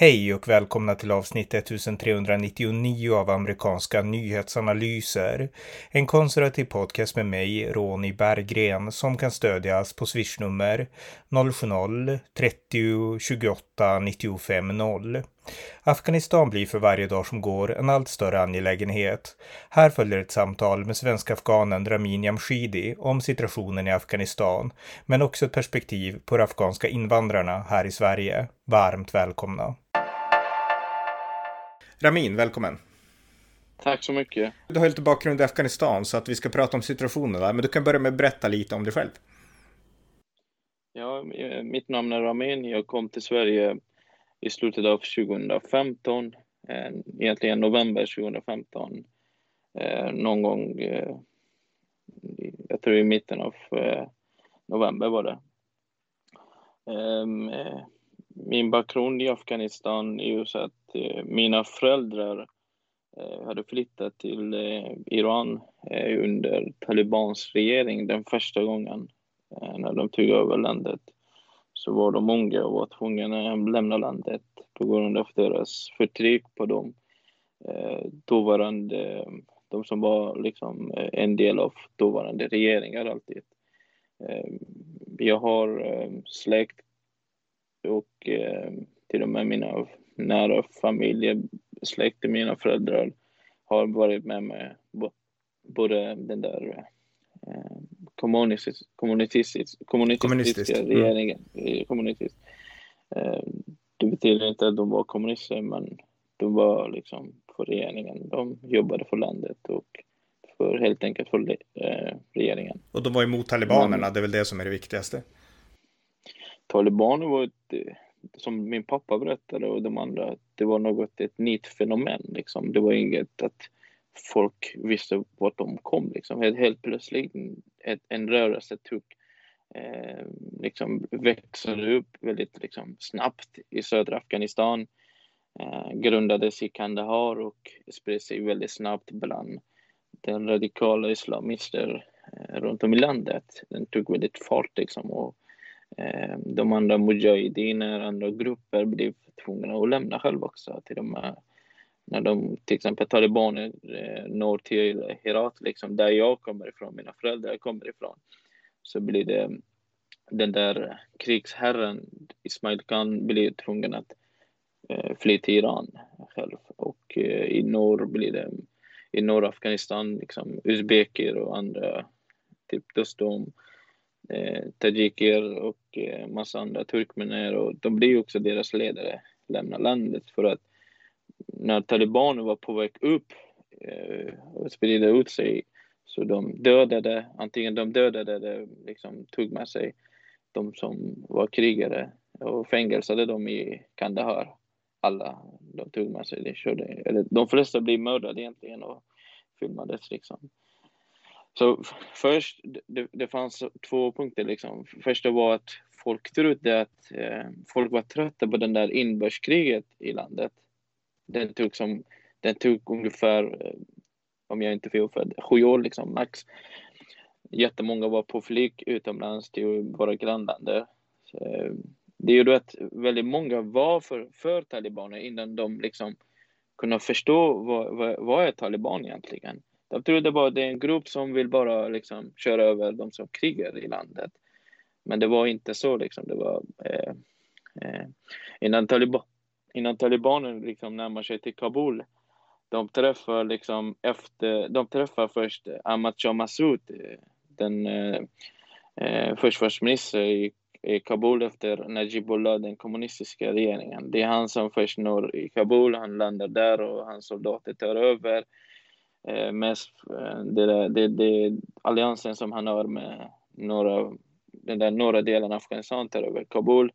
Hej och välkomna till avsnitt 1399 av amerikanska nyhetsanalyser. En konservativ podcast med mig, Ronny Berggren, som kan stödjas på swishnummer 070-30 28 95 0. Afghanistan blir för varje dag som går en allt större angelägenhet. Här följer ett samtal med svenska afghanen Ramin Jamshidi om situationen i Afghanistan, men också ett perspektiv på de afghanska invandrarna här i Sverige. Varmt välkomna! Ramin, välkommen! Tack så mycket. Du har lite bakgrund i Afghanistan så att vi ska prata om situationen där, men du kan börja med att berätta lite om dig själv. Ja, mitt namn är Ramin. Jag kom till Sverige i slutet av 2015, eh, egentligen november 2015. Eh, någon gång, eh, jag tror i mitten av november var det. Ehm, min bakgrund i Afghanistan är ju så att Eh, mina föräldrar eh, hade flyttat till eh, Iran under Talibans regering den första gången när de tog över landet så var de unga och var tvungna att lämna landet på grund av deras förtryck på dem. Dåvarande, de som var liksom en del av dåvarande regeringar alltid. Jag har släkt och till och med mina nära familj, släkt och mina föräldrar har varit med mig både den där kommunistisk, kommunistisk, kommunistiska mm. regeringen. Mm. Kommunistisk. Eh, det betyder inte att de var kommunister, men de var liksom för regeringen. De jobbade för landet och för helt enkelt för eh, regeringen. Och de var emot talibanerna, men, det är väl det som är det viktigaste? Talibaner var ett, som min pappa berättade och de andra, det var något, ett nytt fenomen liksom. Det var inget att folk visste vart de kom. Liksom. Helt, helt plötsligt ett, en rörelse tog, eh, liksom växer upp väldigt liksom, snabbt i södra Afghanistan. Eh, grundades i Kandahar och spred sig väldigt snabbt bland den radikala islamister eh, runt om i landet. Den tog väldigt fart liksom, och Eh, de andra mujahediner, andra grupper blev tvungna att lämna själva också. Till de här när de till exempel talibaner eh, når till Herat, liksom, där jag kommer ifrån, mina föräldrar kommer ifrån, så blir det den där krigsherren Ismail Khan blir tvungen att eh, fly till Iran själv. Och eh, i norr blir det i norra Afghanistan liksom uzbeker och andra typ Dostom, eh, tajiker och eh, massa andra turkmener och de blir också deras ledare lämna landet för att när talibaner var på väg upp eh, och spridde ut sig så de dödade, antingen de dödade eller liksom tog med sig de som var krigare och fängelsade dem i Kandahar. Alla de tog med sig, de körde, eller de flesta blev mördade egentligen och filmades liksom. Så först, det, det fanns två punkter liksom. Första var att folk trodde att eh, folk var trötta på den där inbördeskriget i landet den tog, som, den tog ungefär, eh, om jag inte är fel, sju år liksom, max. Jättemånga var på flykt utomlands till våra grannländer. Så, eh, det gjorde att väldigt många var för, för talibaner innan de liksom kunde förstå vad, vad, vad är taliban egentligen. De trodde bara att det är en grupp som vill bara liksom köra över de som krigar i landet. Men det var inte så liksom. Det var eh, eh, innan taliban innan talibanerna liksom närmar sig till Kabul. De träffar liksom efter, de träffar först Ahmad Shah Massoud, den eh, eh försvarsminister i, i Kabul efter Najibullah, den kommunistiska regeringen. Det är han som först når i Kabul, han landar där och hans soldater tar över. Eh, mest, eh, det, det, det alliansen som han har med några, den där norra delen av Afghanistan tar över Kabul.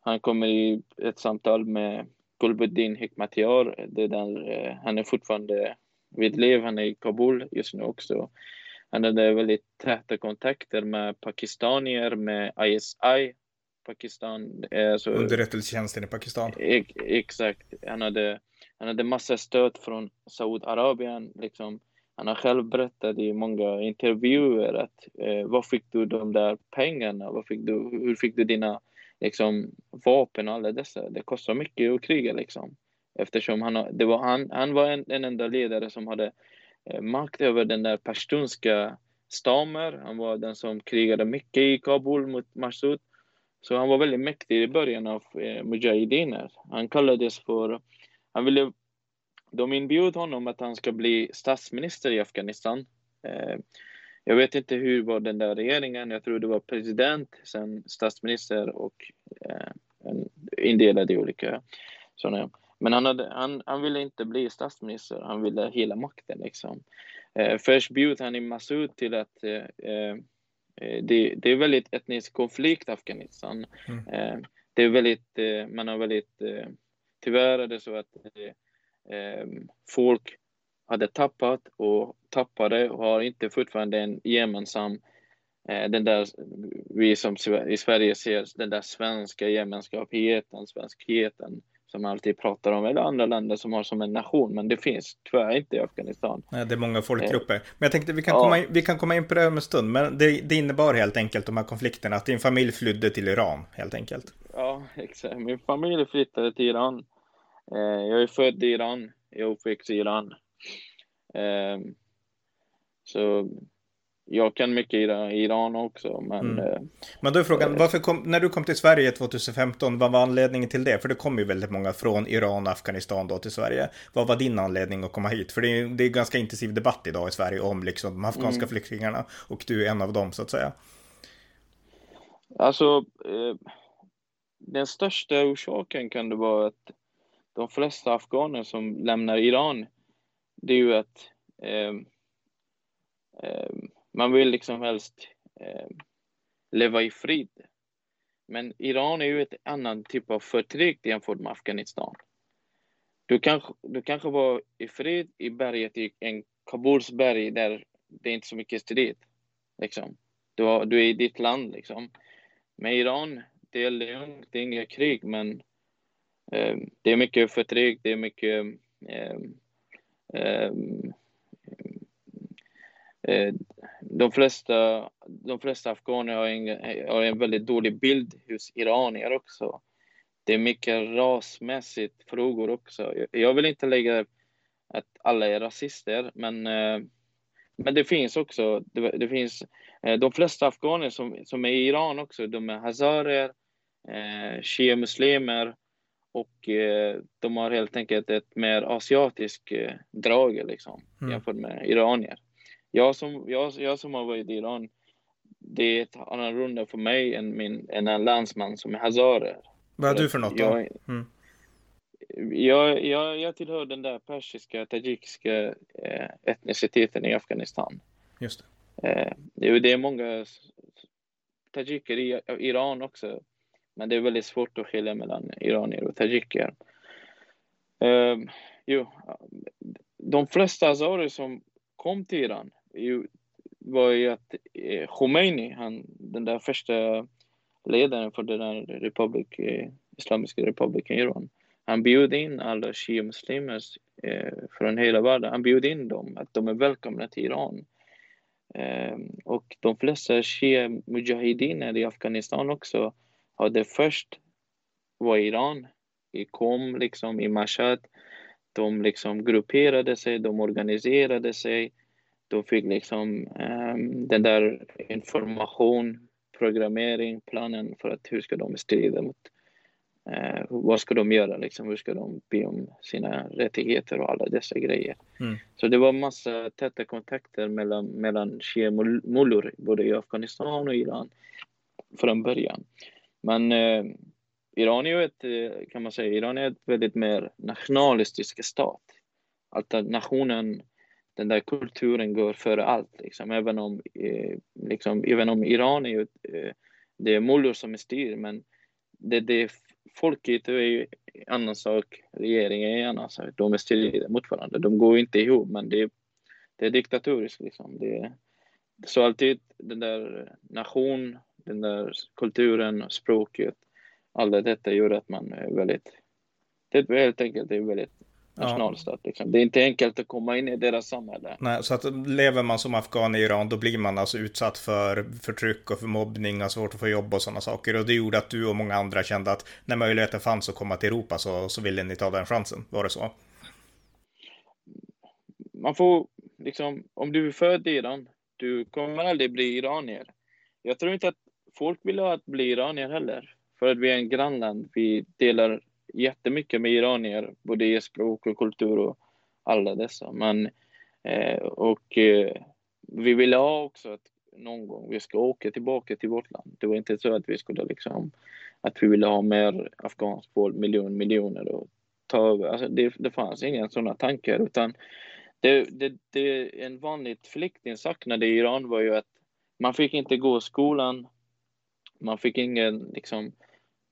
Han kommer i ett samtal med Gulbuddin Hekmatyar. Det där, eh, han är fortfarande vid liv. Han är i Kabul just nu också. Han hade väldigt täta kontakter med pakistanier, med ISI. Pakistan, alltså, Underrättelsetjänsten i Pakistan. Ex, exakt. Han hade, han hade massa stöd från Saudiarabien. Liksom. Han har själv berättat i många intervjuer att eh, var fick du de där pengarna? Var fick du, hur fick du dina liksom vapen och alla dessa. Det kostar mycket att kriga liksom. Eftersom han, det var, han, han var en, en enda ledare som hade eh, makt över den där pashtunska stammer. Han var den som krigade mycket i Kabul mot Massoud. Så han var väldigt mäktig i början av eh, Mujahediner. Han kallades för... Han ville, de inbjöd honom att han ska bli statsminister i Afghanistan. Eh, jag vet inte hur var den där regeringen. Jag tror det var president, sen statsminister och eh, indelad i olika sådana. Men han, hade, han, han ville inte bli statsminister, han ville hela makten. Liksom. Eh, först bjöd han in Massoud till att eh, eh, det, det, är väldigt etnisk konflikt i Afghanistan. Mm. Eh, det är väldigt, man har väldigt, tyvärr är det så att folk hade tappat och tappade och har inte fortfarande en gemensam den där, vi som i Sverige ser den där svenska gemenskapheten, svenskheten som man alltid pratar om, eller andra länder som har som en nation, men det finns tyvärr inte i Afghanistan. Nej, det är många folkgrupper. Men jag tänkte vi kan, ja. komma, in, vi kan komma in på det om en stund, men det, det innebar helt enkelt de här konflikterna, att din familj flydde till Iran, helt enkelt. Ja, exakt. Min familj flyttade till Iran. Eh, jag är född i Iran, jag är uppväxt i Iran. Eh, så jag kan mycket i Iran också, men... Mm. Eh, men då är frågan, eh, varför kom, när du kom till Sverige 2015, vad var anledningen till det? För det kom ju väldigt många från Iran och Afghanistan då till Sverige. Vad var din anledning att komma hit? För det är, det är ganska intensiv debatt idag i Sverige om liksom de afghanska mm. flyktingarna och du är en av dem så att säga. Alltså, eh, den största orsaken kan det vara att de flesta afghaner som lämnar Iran, det är ju att eh, eh, man vill liksom helst eh, leva i frid. Men Iran är ju ett annan typ av förtryck jämfört med Afghanistan. Du kanske, du kanske var i fred i berget i en Kabuls berg där det är inte så mycket strid. Liksom. Du, har, du är i ditt land liksom. Men Iran, det är lugnt, det är inga krig, men eh, det är mycket förtryck, det är mycket eh, eh, eh de flesta, de flesta afghaner har en, har en väldigt dålig bild hos iranier också. Det är mycket rasmässigt frågor också. Jag vill inte lägga att alla är rasister, men, eh, men det finns också, det, det finns, eh, de flesta afghaner som, som är i Iran också, de är hazarer, eh, shia-muslimer och eh, de har helt enkelt ett mer asiatiskt eh, drag liksom, mm. jämfört med iranier. Jag som, jag, jag som har varit i Iran, det är ett annorlunda för mig än, min, än en landsman som är hazarer. Vad är du för något då? Jag, mm. jag, jag, jag tillhör den där persiska, tajikiska eh, etniciteten i Afghanistan. Just det. Eh, det är många tajiker i Iran också. Men det är väldigt svårt att skilja mellan iranier och tajiker. Eh, jo, de flesta azarer som kom till Iran var ju att eh, Khomeini, han, den där första ledaren för den där republik, eh, Islamiska republiken Iran, han bjöd in alla shia-muslimer eh, från hela världen. Han bjöd in dem, att de är välkomna till Iran. Ehm, och de flesta shia-mujahediner i Afghanistan också hade först var Iran, i Qom, liksom, i Mashhad. De liksom grupperade sig, de organiserade sig de fick liksom um, den där information, programmering, planen för att hur ska de strida mot uh, vad ska de göra liksom, hur ska de be om sina rättigheter och alla dessa grejer. Mm. Så det var massa täta kontakter mellan, mellan shia-mullor både i Afghanistan och Iran från början. Men uh, Iran är ju ett, eh, kan man säga, Iran är ett väldigt mer nationalistisk stat. Alltså nationen den där kulturen går före allt. Liksom. Även, om, eh, liksom, även om Iran är ju, eh, det är mullor som är styr, men det, det folket är ju en annan sak, regeringen är en annan sak. De är styrda mot varandra. De går inte ihop, men det, det är diktatoriskt. Liksom. Det, så alltid den där nation, den där kulturen, språket, allt detta gör att man är väldigt, det är helt enkelt det är väldigt nationalstat. Liksom. Det är inte enkelt att komma in i deras samhälle. Nej, så att lever man som afghan i Iran, då blir man alltså utsatt för förtryck och för mobbning och svårt att få jobb och sådana saker. Och det gjorde att du och många andra kände att när möjligheten fanns att komma till Europa så, så ville ni ta den chansen. Var det så? Man får liksom, om du är född i Iran, du kommer aldrig bli iranier. Jag tror inte att folk vill ha att bli iranier heller. För att vi är en grannland. Vi delar jättemycket med iranier, både i språk och kultur och alla dessa. Men, eh, och eh, vi ville ha också att någon gång vi ska åka tillbaka till vårt land. Det var inte så att vi skulle liksom, att vi ville ha mer afghansk folk, miljon, miljoner och ta över. Alltså det, det fanns inga sådana tankar utan det, det, det en vanligt flyktingsaknade i Iran var ju att man fick inte gå i skolan. Man fick ingen liksom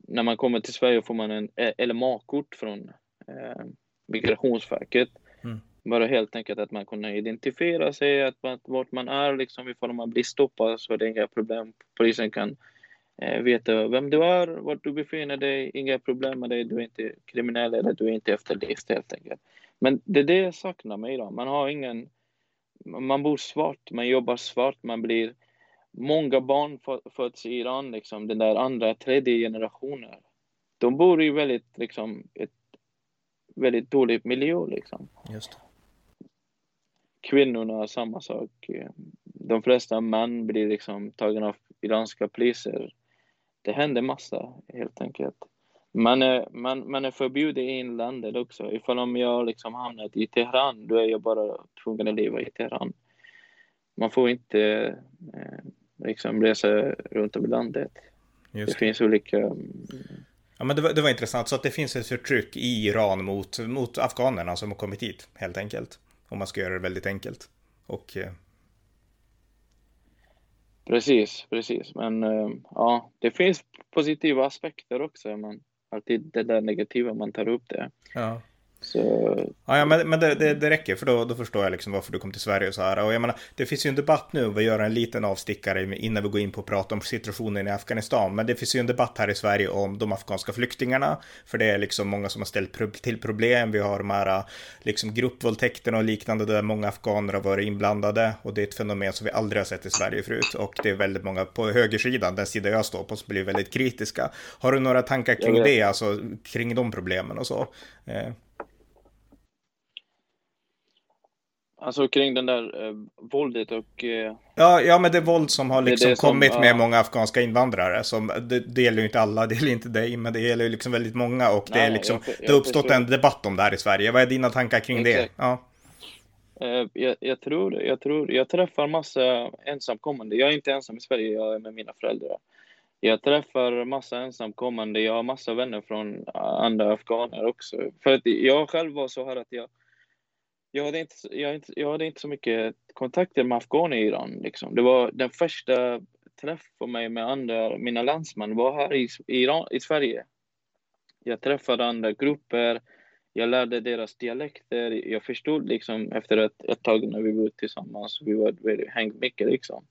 när man kommer till Sverige får man en eh, LMA-kort från eh, Migrationsverket. Mm. Bara helt enkelt att man kunde identifiera sig, att, att vart man är, liksom ifall man blir stoppad så är det inga problem. Polisen kan eh, veta vem du är, vart du befinner dig, inga problem med dig, du är inte kriminell eller du är inte efterlyst helt enkelt. Men det är det jag saknar med idag. Man har ingen, man bor svart, man jobbar svart, man blir många barn föds i Iran, liksom, den där andra, tredje generationen. De bor i väldigt, liksom, ett väldigt dåligt miljö. Liksom. Just det. Kvinnorna, samma sak. De flesta män blir liksom tagna av iranska poliser. Det händer massa, helt enkelt. Man är, man, man är förbjuden i landet också. Ifall om jag liksom hamnat i Teheran, då är jag bara tvungen att leva i Teheran. Man får inte eh, liksom resa runt om i landet. Just det finns olika... Ja, men det var, det var intressant. Så att det finns ett förtryck i Iran mot, mot afghanerna som har kommit hit, helt enkelt. Om man ska göra det väldigt enkelt. Och... Eh... Precis, precis. Men eh, ja, det finns positiva aspekter också. Men alltid det där negativa man tar upp det. Ja. Så... Ja, ja, men, men det, det, det, räcker för då, då förstår jag liksom varför du kom till Sverige och så här. Och jag menar, det finns ju en debatt nu, vi gör en liten avstickare innan vi går in på att prata om situationen i Afghanistan. Men det finns ju en debatt här i Sverige om de afghanska flyktingarna. För det är liksom många som har ställt till problem. Vi har de här liksom gruppvåldtäkterna och liknande där många afghaner har varit inblandade. Och det är ett fenomen som vi aldrig har sett i Sverige förut. Och det är väldigt många på högersidan, den sida jag står på, som blir väldigt kritiska. Har du några tankar kring det, alltså kring de problemen och så? Eh. Alltså kring den där eh, våldet och... Eh, ja, ja, men det våld som har liksom det kommit som, med uh, många afghanska invandrare. Som, det, det gäller ju inte alla, det gäller inte dig, men det gäller ju liksom väldigt många. Och nej, det, är liksom, jag, jag, det har uppstått en debatt om det här i Sverige. Vad är dina tankar kring exakt. det? Ja. Uh, jag, jag, tror, jag tror, jag träffar massa ensamkommande. Jag är inte ensam i Sverige, jag är med mina föräldrar. Jag träffar massa ensamkommande, jag har massa vänner från andra afghaner också. För att jag själv var så här att jag jag hade inte, jag, jag hade inte så mycket kontakter med afghaner i Iran. Liksom. Det var den första träffen för mig med andra, mina landsmän var här i, Iran, i Sverige. Jag träffade andra grupper, jag lärde deras dialekter, jag förstod liksom efter ett, ett tag när vi var tillsammans, vi var, vi hängt mycket liksom.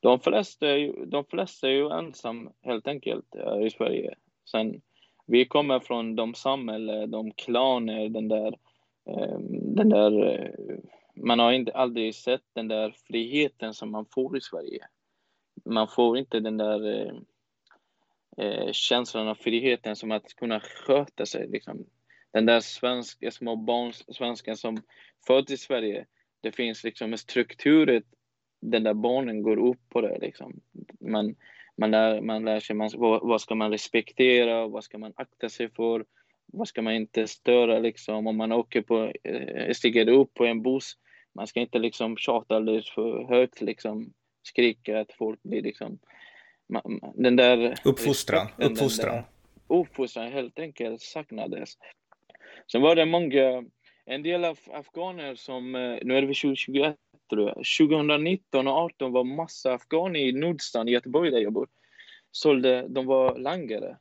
De flesta, de flesta är ju ensam helt enkelt i Sverige. Sen, vi kommer från de samhällen, de klaner, den där ehm, den där, eh, man har inte aldrig sett den där friheten som man får i Sverige. Man får inte den där eh, eh känslan av friheten som att kunna sköta sig. Liksom. Den där svenska, små barn, svenskan som föds i Sverige, det finns liksom en struktur, den där barnen går upp på det. Liksom. Man, man, lär, man lär sig man, vad, vad ska man respektera, vad ska man akta sig för, vad ska man inte störa liksom om man åker på, eh, stiger upp på en buss. Man ska inte liksom tjata alldeles för högt liksom, skrika att folk blir liksom, den där uppfostran, uppfostran. uppfostran helt enkelt saknades. Sen var det många, en del av afghaner som, eh, nu är det 2021 tror jag, 2019 och 2018 var massa afghaner i Nordstan i Göteborg där jag bor, sålde, de var langare.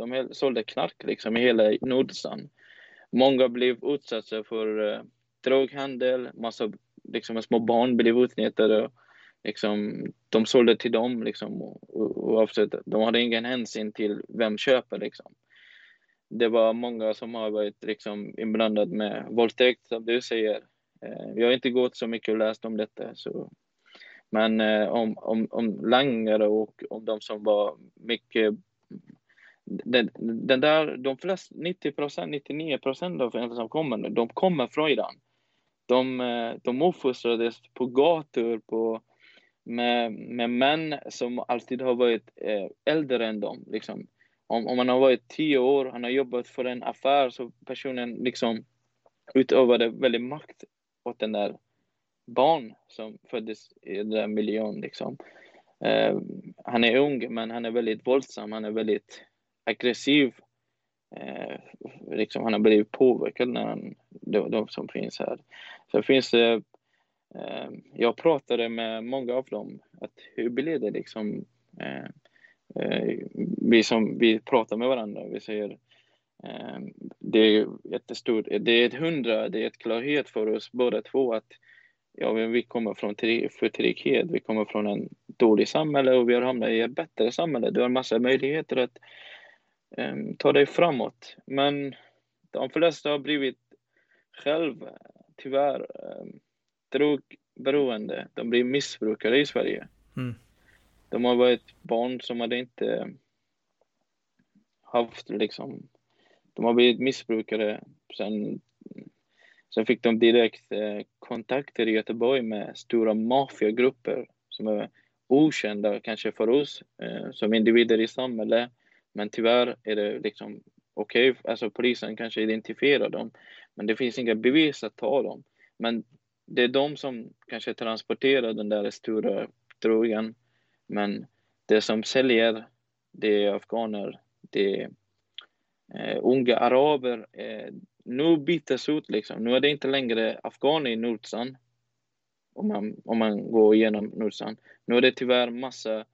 De sålde knark liksom i hela Nordstan. Många blev utsatta för eh, droghandel, massa liksom, små barn blev utnyttjade. Liksom, de sålde till dem liksom, oavsett. De hade ingen hänsyn till vem köper liksom. det var många som har varit liksom inblandade med våldtäkt, som du säger. Eh, jag har inte gått så mycket och läst om detta. Så. Men eh, om, om, om langare och om de som var mycket... Den, den där, de flesta, 90 procent, 99 procent av ensamkommande, de kommer från Iran. De, eh, de uppfostrades på gator på, med, med män som alltid har varit eh, äldre än dem. Liksom om, om man har varit tio år, han har jobbat för en affär, så personen liksom utövade väldigt makt åt den där barn som föddes i den där miljön. Liksom. Eh, han är ung, men han är väldigt våldsam, han är väldigt aggressiv. Eh, liksom, han har blivit påverkad när han, de, de som finns här. Så finns det, eh, jag pratade med många av dem, att hur blir det liksom eh, Eh, vi som vi pratar med varandra, vi säger eh, det är jättestort, det är ett hundra, det är ett klarhet för oss båda två att ja, vi kommer från förtryckhet, vi kommer från en dålig samhälle och vi har hamnat i ett bättre samhälle. Du har massa möjligheter att um, ta dig framåt. Men de flesta har blivit själv, tyvärr, um, drogberoende. De blir missbrukare i Sverige. Mm de har varit barn som hade inte haft liksom, de har blivit missbrukare. Sen, sen fick de direkt eh, kontakter i Göteborg med stora maffiagrupper som är okända kanske för oss eh, som individer i samhället. Men tyvärr är det liksom okej, okay, alltså polisen kanske identifierar dem, men det finns inga bevis att ta dem. Men det är de som kanske transporterar den där stora drogen men det som säljer, det är afghaner, det är eh, unga araber. Eh, nu byttes ut liksom. Nu är det inte längre afghaner i Nordsan, Om man, om man går igenom Nordsan. Nu är det tyvärr massa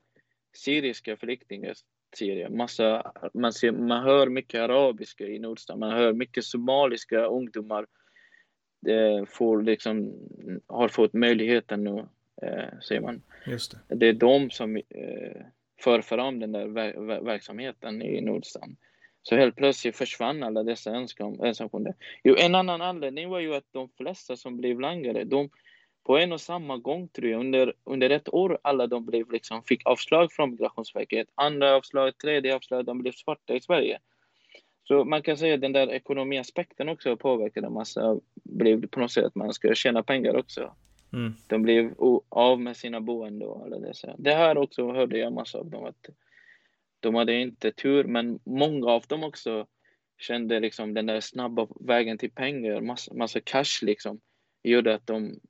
syriska flyktingar Syrien. Massa, man, ser, man hör mycket arabiska i Nordstan. Man hör mycket somaliska ungdomar eh, får liksom, har fått möjligheten nu eh, säger man. Just det. det är de som eh, för fram den där ver verksamheten i Nordstan. Så helt plötsligt försvann alla dessa ensamkommande. Jo, en annan anledning var ju att de flesta som blev langare, de på en och samma gång tror jag, under, under ett år alla de blev liksom, fick avslag från Migrationsverket. Andra avslag, tredje avslag, de blev svarta i Sverige. Så man kan säga att den där ekonomiaspekten också påverkade massa, blev på något sätt att man ska tjäna pengar också. Mm. De blev av med sina boenden och alla dessa. Det här också hörde jag massa av dem att de hade inte tur, men många av dem också kände liksom den där snabba vägen till pengar, massa, massa cash liksom, gjorde att de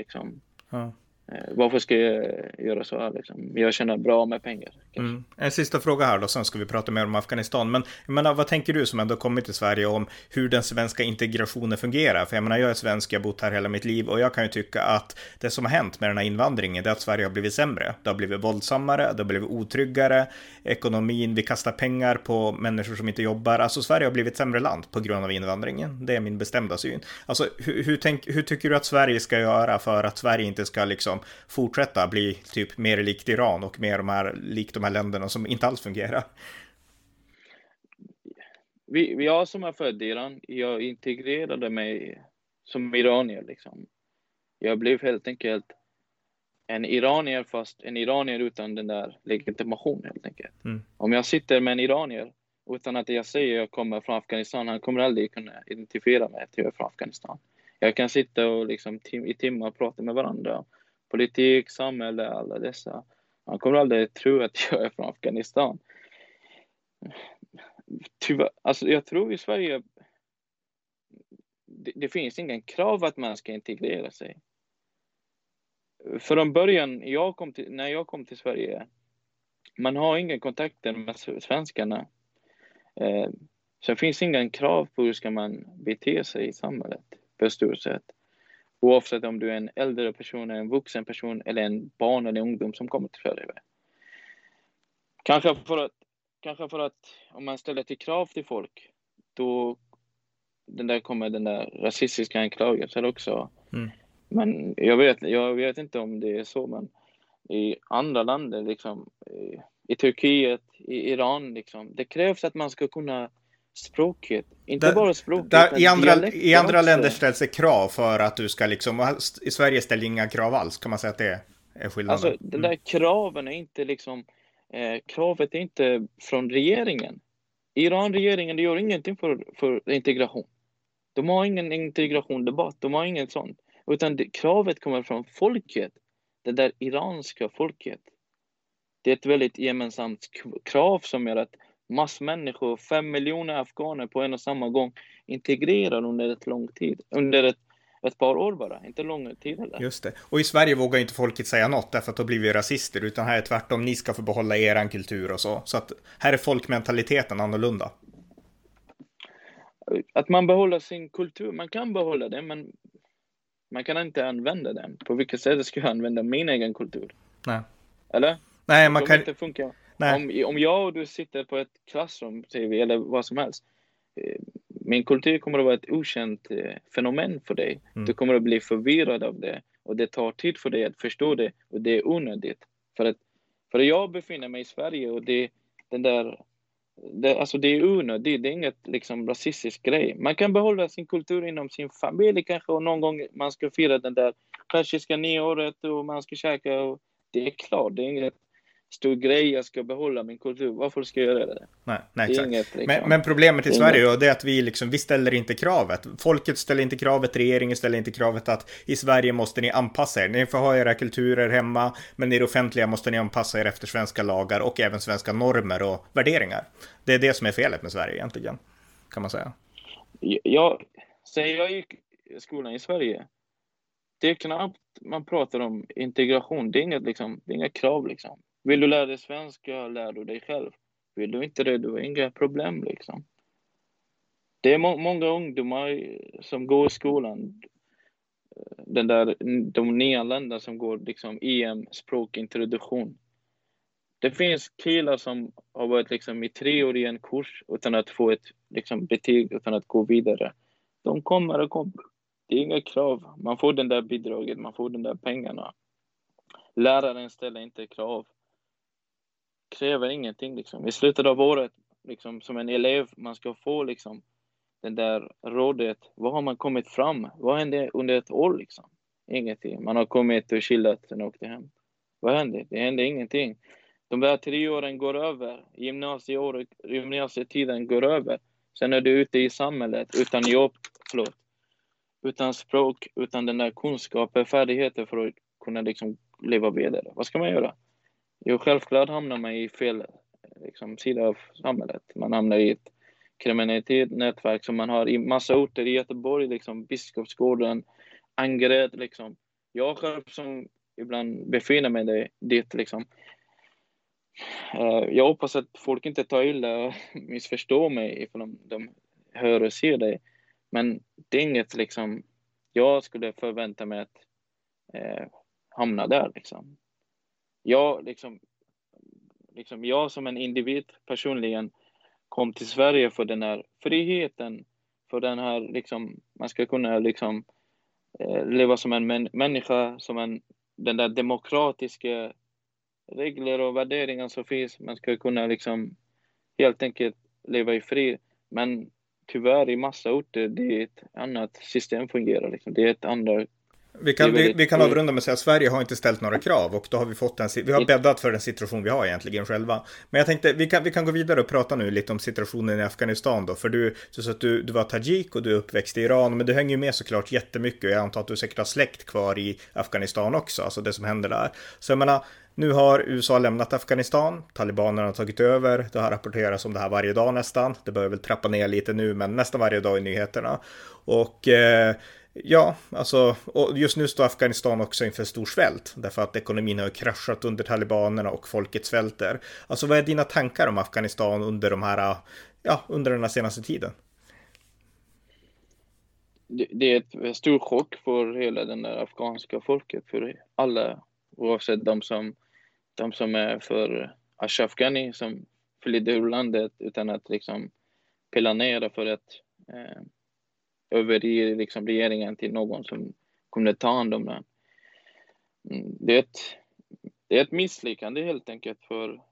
liksom ja. Eh, varför ska jag göra så här liksom? Jag tjänar bra med pengar. Mm. En sista fråga här då, sen ska vi prata mer om Afghanistan. Men jag menar, vad tänker du som ändå kommit till Sverige om hur den svenska integrationen fungerar? För jag menar, jag är svensk, jag har bott här hela mitt liv och jag kan ju tycka att det som har hänt med den här invandringen, det är att Sverige har blivit sämre. Det har blivit våldsammare, det har blivit otryggare, ekonomin, vi kastar pengar på människor som inte jobbar. Alltså Sverige har blivit ett sämre land på grund av invandringen. Det är min bestämda syn. Alltså hur, hur, tänk, hur tycker du att Sverige ska göra för att Sverige inte ska liksom fortsätta bli typ mer likt Iran och mer de här, likt de här länderna som inte alls fungerar? Vi, jag som är född i Iran, jag integrerade mig som iranier liksom. Jag blev helt enkelt en iranier fast en iranier utan den där legitimationen helt enkelt. Mm. Om jag sitter med en iranier utan att jag säger att jag kommer från Afghanistan, han kommer aldrig kunna identifiera mig att jag är från Afghanistan. Jag kan sitta och liksom tim i timmar prata med varandra politik, samhälle, alla dessa. Han kommer aldrig tro att jag är från Afghanistan. Tyvärr, alltså jag tror i Sverige, det, det finns ingen krav att man ska integrera sig. Från början, jag kom till, när jag kom till Sverige, man har ingen kontakter med svenskarna. Eh, så det finns inga krav på hur ska man bete sig i samhället på stort sätt. Oavsett om du är en äldre person, en vuxen person eller en barn eller ungdom som kommer till Sverige. Kanske för att, kanske för att om man ställer till krav till folk, då den där kommer den där rasistiska anklagelsen också. Mm. Men jag vet, jag vet inte om det är så, men i andra länder, liksom, i, i Turkiet, i Iran, liksom, det krävs att man ska kunna språket. Inte där, bara språket. Där, I andra, i andra länder ställs det krav för att du ska liksom, i Sverige ställer inga krav alls. Kan man säga att det är skillnaden? Alltså, de där mm. kraven är inte liksom, eh, kravet är inte från regeringen. Iran-regeringen gör ingenting för, för integration. De har ingen integrationsdebatt, de har inget sånt. Utan det, kravet kommer från folket, det där iranska folket. Det är ett väldigt gemensamt krav som gör att massmänniskor, fem miljoner afghaner på en och samma gång integrerar under ett lång tid, under ett, ett par år bara, inte lång tid heller. Just det. Och i Sverige vågar inte folket säga något därför att då blir vi rasister, utan här är tvärtom, ni ska få behålla eran kultur och så. Så att här är folkmentaliteten annorlunda. Att man behåller sin kultur, man kan behålla det, men man kan inte använda den. På vilket sätt ska jag använda min egen kultur? Nej. Eller? Nej, man kan... inte funka. Om, om jag och du sitter på ett klassrum, vi, eller vad som helst. Eh, min kultur kommer att vara ett okänt eh, fenomen för dig. Mm. Du kommer att bli förvirrad av det. Och det tar tid för dig att förstå det. Och det är onödigt. För att, för att jag befinner mig i Sverige och det, den där det, alltså det är onödigt, det är inget liksom rasistisk grej. Man kan behålla sin kultur inom sin familj kanske och någon gång man ska fira den där persiska nyåret och man ska käka och det är klart, det är inget stor grej, jag ska behålla min kultur. Varför ska jag göra det? Nej, nej exakt. Inget, liksom. men, men, problemet i Sverige inget... är att vi, liksom, vi ställer inte kravet. Folket ställer inte kravet, regeringen ställer inte kravet att i Sverige måste ni anpassa er. Ni får ha era kulturer hemma, men i det offentliga måste ni anpassa er efter svenska lagar och även svenska normer och värderingar. Det är det som är felet med Sverige egentligen, kan man säga. Jag, sen jag gick skolan i Sverige, det är knappt man pratar om integration. Det är inget, liksom, det är inga krav liksom. Vill du lära dig svenska, lär du dig själv. Vill du inte det, du har inga problem liksom. Det är må många ungdomar som går i skolan, eh, den där, de nyanlända som går liksom EM språkintroduktion. Det finns killar som har varit liksom i tre år i en kurs utan att få ett liksom, betyg, utan att gå vidare. De kommer och kommer. Det är inga krav. Man får den där bidraget, man får den där pengarna. Läraren ställer inte krav kräver ingenting liksom. I slutet av året, liksom som en elev, man ska få liksom den där rådet. Vad har man kommit fram? Vad hände under ett år liksom? Ingenting. Man har kommit och chillat, sen åkte hem. Vad hände? Det hände ingenting. De där tre åren går över. Gymnasieåret, gymnasietiden går över. Sen är du ute i samhället utan jobb, förlåt, utan språk, utan den där kunskapen, färdigheter för att kunna liksom leva vidare. Vad ska man göra? Jo, självklart hamnar man i fel liksom, sida av samhället. Man hamnar i ett kriminellt nätverk som man har i massa orter i Göteborg, liksom Biskopsgården, Angered, liksom. Jag själv som ibland befinner mig dit, liksom. Eh, jag hoppas att folk inte tar illa och missförstår mig ifall de, de hör och ser det. Men det är inget liksom, jag skulle förvänta mig att eh, hamna där liksom jag, liksom, liksom jag som en individ personligen kom till Sverige för den här friheten, för den här, liksom, man ska kunna liksom, eh, leva som en män, människa, som en, den där demokratiska regler och värderingar som finns. Man ska kunna liksom helt enkelt leva i fri. Men tyvärr i massa orter, det är ett annat system fungerar. Liksom. Det är ett annat vi kan, vi, vi, kan avrunda med att säga att Sverige har inte ställt några krav och då har vi fått en, vi har bäddat för den situation vi har egentligen själva. Men jag tänkte, vi kan, vi kan gå vidare och prata nu lite om situationen i Afghanistan då, för du, du sa att du, du var tajik och du är uppväxt i Iran, men du hänger ju med såklart jättemycket och jag antar att du säkert har släkt kvar i Afghanistan också, alltså det som händer där. Så jag menar, nu har USA lämnat Afghanistan, talibanerna har tagit över, det har rapporterats om det här varje dag nästan. Det börjar väl trappa ner lite nu, men nästan varje dag i nyheterna. Och eh, Ja, alltså, och just nu står Afghanistan också inför stor svält, därför att ekonomin har kraschat under talibanerna och folket svälter. Alltså vad är dina tankar om Afghanistan under de här, ja, under den här senaste tiden? Det är en stor chock för hela den där afghanska folket, för alla, oavsett de som, de som är för Ashraf Ghani som flydde ur landet utan att liksom planera för att eh, överge liksom regeringen till någon som kunde ta hand om den. Mm, det är ett, det är ett misslyckande helt enkelt för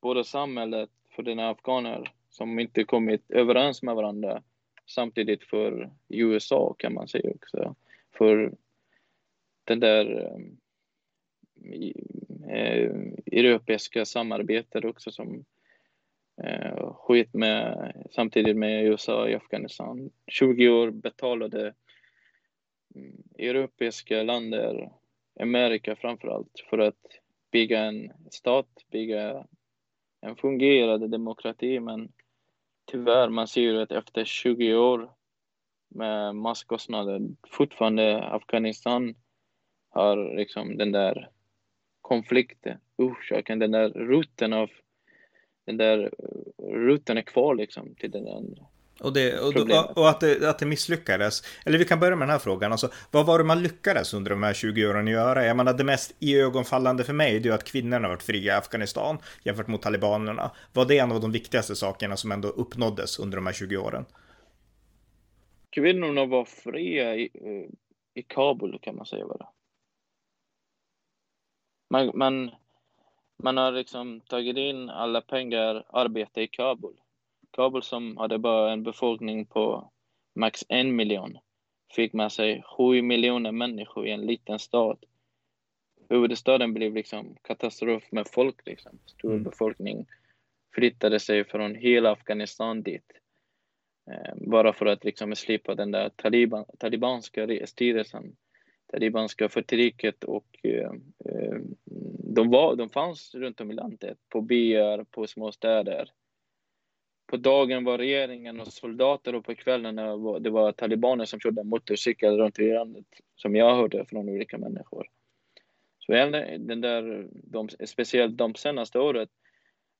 både samhället, för den afghaner som inte kommit överens med varandra samtidigt för USA kan man säga också. För den där eh, eh europeiska samarbetet också som eh, skit med samtidigt med USA i Afghanistan. 20 år betalade mm, europeiska länder, Amerika framför allt, för att bygga en stat, bygga en fungerande demokrati, men tyvärr, man ser ju att efter 20 år med masskostnader, fortfarande Afghanistan har liksom den där konflikten, orsaken, den där roten av den där rutten är kvar liksom till den där och, det, och, och, att, det, att det misslyckades. Eller vi kan börja med den här frågan. Alltså, vad var det man lyckades under de här 20 åren att göra? Jag menar, det mest iögonfallande för mig är ju att kvinnorna varit fria i Afghanistan jämfört mot talibanerna. Var det en av de viktigaste sakerna som ändå uppnåddes under de här 20 åren? Kvinnorna var fria i, i Kabul kan man säga. Man, man, man har liksom tagit in alla pengar, arbete i Kabul. Kabul som hade bara en befolkning på max en miljon fick med sig sju miljoner människor i en liten stad. Huvudstaden blev liksom katastrof med folk, liksom. Stor mm. befolkning flyttade sig från hela Afghanistan dit. Eh, bara för att liksom slippa den där taliban, talibanska styrelsen, talibanska förtrycket och eh, eh, de, var, de fanns runt om i landet, på byar, på små städer på dagen var regeringen och soldater och på kvällarna var det var talibaner som körde motorcykel runt i landet, som jag hörde från olika människor. Så den där, de, speciellt de senaste året,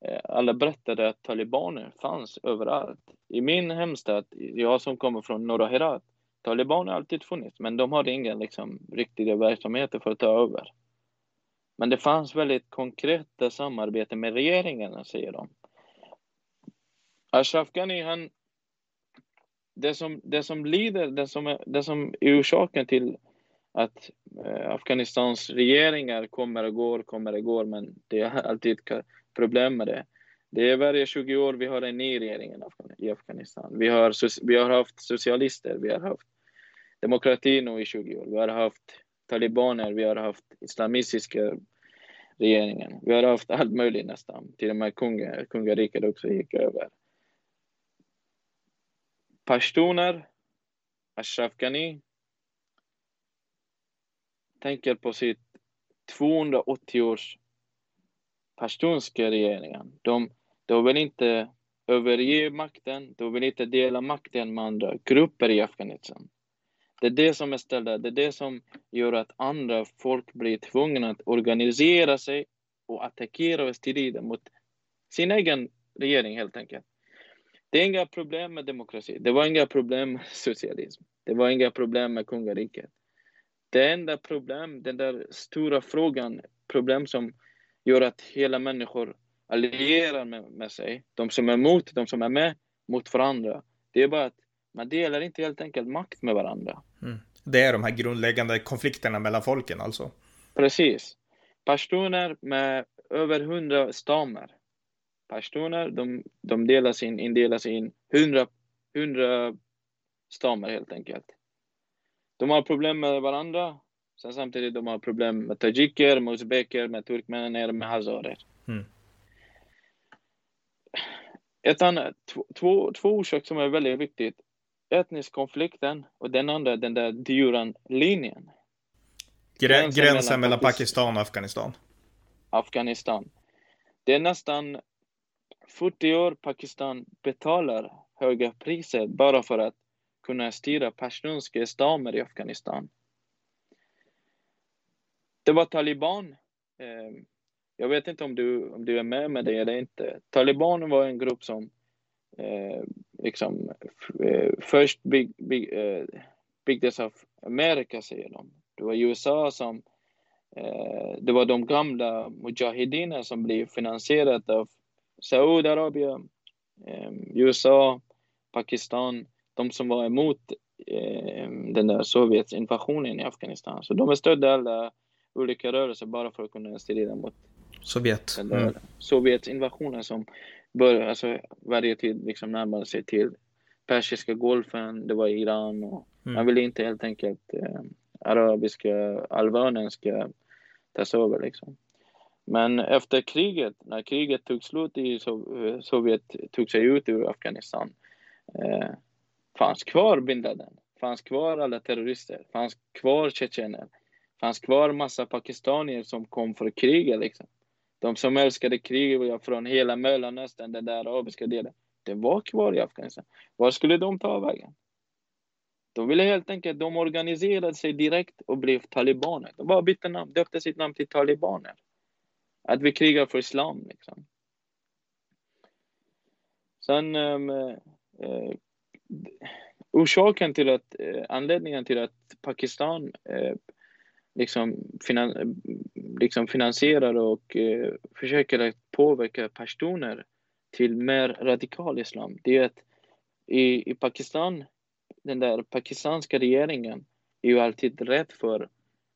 eh, alla berättade att talibaner fanns överallt. I min hemstad, jag som kommer från norra Herat, Taliban har alltid funnits, men de hade inga liksom, riktiga verksamheter för att ta över. Men det fanns väldigt konkreta samarbeten med regeringen, säger de. Ashraf Ghani, han, det som, det som lider, det som, är, det som är orsaken till att eh, Afghanistans regeringar kommer och går, kommer och går, men det är alltid problem med det. Det är varje 20 år vi har en ny regering i Afghanistan. Vi har, vi har haft socialister, vi har haft demokrati nu i 20 år, vi har haft talibaner, vi har haft islamistiska regeringen. Vi har haft allt möjligt nästan. Till och med kunga, kungariket också gick över. Pashtuner, Ashraf Ghani, tänker på sitt 280 års pashtunska regeringen. De, de vill inte överge makten, de vill inte dela makten med andra grupper i Afghanistan. Det är det som är ställda, det är det som gör att andra folk blir tvungna att organisera sig och attackera och strida mot sin egen regering helt enkelt. Det är inga problem med demokrati. Det var inga problem med socialism. Det var inga problem med kungariket. Det enda problem, den där stora frågan, problem som gör att hela människor allierar med, med sig, de som är emot, de som är med, mot varandra. Det är bara att man delar inte helt enkelt makt med varandra. Mm. Det är de här grundläggande konflikterna mellan folken alltså? Precis. Pashtuner med över hundra stammar pashtuner, de, de delas in, indelas in 100, 100 stammar helt enkelt. De har problem med varandra, sen samtidigt de har problem med tajiker, med uzbeker, med turkmener, med hazarer. Mm. Ett annat, två, två orsaker som är väldigt viktigt. Etnisk konflikten och den andra, den där Duran-linjen. Gränsen, gränsen mellan Pakistan och Afghanistan. Afghanistan. Det är nästan 40 år Pakistan betalar höga priser bara för att kunna styra pashtunska stammar i Afghanistan. Det var taliban. Eh, jag vet inte om du, om du är med med det eller inte. Taliban var en grupp som eh, liksom, eh, först bygg, bygg, byggdes av Amerika, säger de. Det var USA som det var de gamla mujahidinerna som blev finansierade av Saudiarabien, eh, USA, Pakistan, de som var emot eh, den där Sovjets invasionen i Afghanistan. Så de stödde alla olika rörelser bara för att kunna strida mot Sovjet. Mm. Sovjets invasionen som bör, alltså, varje tid liksom närmade sig till Persiska golfen, det var Iran och mm. man ville inte helt enkelt eh, arabiska halvön ska tas över liksom. Men efter kriget, när kriget tog slut i Sovjet, tog sig ut ur Afghanistan, eh, fanns kvar bin Laden, fanns kvar alla terrorister, fanns kvar tjetjener, fanns kvar massa pakistanier som kom för kriga liksom. De som älskade krig från hela Mellanöstern, den där arabiska delen, det var kvar i Afghanistan. Var skulle de ta vägen? De ville helt enkelt, de organiserade sig direkt och blev talibaner. De bara bytte namn, döpte sitt namn till talibaner. Att vi krigar för islam liksom. Sen um, uh, orsaken till att, uh, anledningen till att Pakistan uh, liksom, finan liksom finansierar och eh, försöker att påverka pashtuner till mer radikal islam, det är att i, i Pakistan, den där pakistanska regeringen är ju alltid rädd för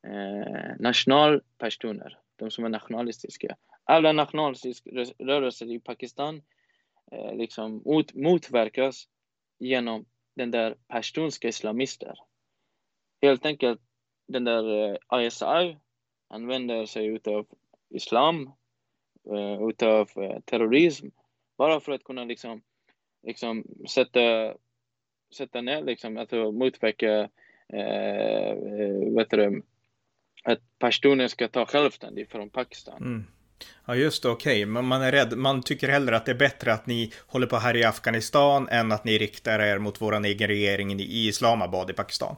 eh, nationalpersoner, de som är nationalistiska. Alla nationalistiska rörelser i Pakistan eh, liksom mot, motverkas genom den där pashtunska islamister. Helt enkelt, den där eh, ISI använder sig utav islam, eh, utav eh, terrorism, bara för att kunna liksom, liksom sätta, sätta ner, liksom, alltså motverka eh, vet du, att pashtuner ska ta självständigt från Pakistan. Mm. Ja just det, okej. Okay. Men man är rädd, man tycker hellre att det är bättre att ni håller på här i Afghanistan än att ni riktar er mot vår egen regering i Islamabad i Pakistan.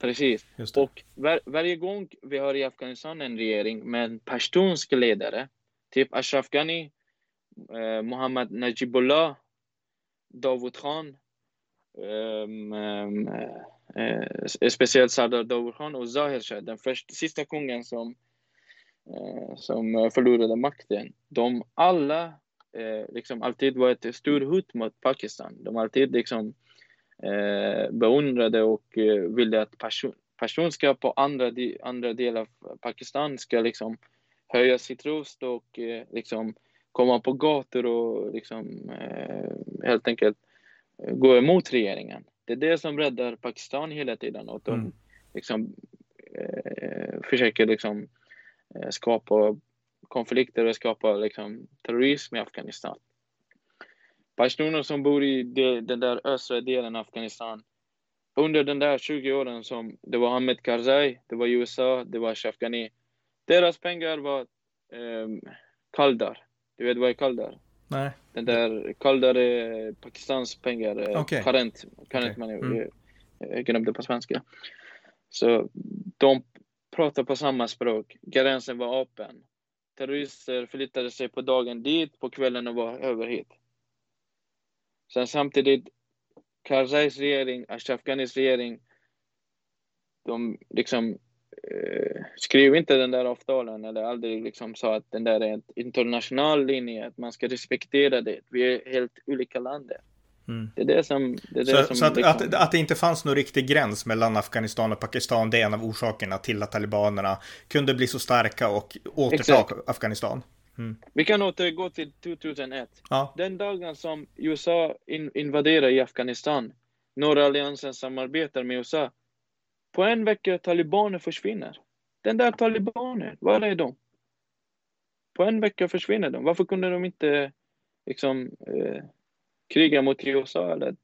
Precis. Och var, varje gång vi har i Afghanistan en regering med en pashtunsk ledare, typ Ashraf Ghani, eh, Mohammad Najibullah, Davud Khan, um, um, eh, speciellt Sardar Doverkhan och Zahir Shah, den första, sista kungen som, eh, som förlorade makten. De alla eh, liksom alltid var ett stort hot mot Pakistan. De alltid liksom eh, beundrade och eh, ville att person, personskap på andra, andra delar av Pakistan ska liksom höja sitt röst och eh, liksom komma på gator och liksom helt enkelt gå emot regeringen. Det är det som räddar Pakistan hela tiden. Och de mm. liksom, försöker liksom, skapa konflikter och skapa liksom, terrorism i Afghanistan. Pashtuner som bor i det, den där östra delen av Afghanistan under den där 20 åren som det var Ahmed Karzai, det var USA, det var Ashraf Ghani. Deras pengar var eh, kaldar. Du vet vad är kaldar? Nej. Den där kallade Pakistans pengar, eh, okay. current, current okay. money, mm. jag glömde på svenska. Så de pratar på samma språk. Gränsen var öppen. Terrorister flyttade sig på dagen dit, på kvällen och var över hit. Sen samtidigt, Karzais regering, Ashraf Ghanis regering, de liksom eh, skrev inte den där avtalen eller aldrig liksom sa att den där är en internationell linje, att man ska respektera det. Vi är helt olika länder. Mm. Det är det som... Det är så, det som så att, liksom... att, att, det inte fanns någon riktig gräns mellan Afghanistan och Pakistan, det är en av orsakerna till att talibanerna kunde bli så starka och återta Exakt. Afghanistan. Mm. Vi kan återgå till 2001. Ja. Den dagen som USA in, invaderar i Afghanistan, norra alliansen samarbetar med USA, på en vecka talibaner försvinner. Den där talibaner, var är de? På en vecka försvinner de. Varför kunde de inte liksom, eh, kriga mot USA eller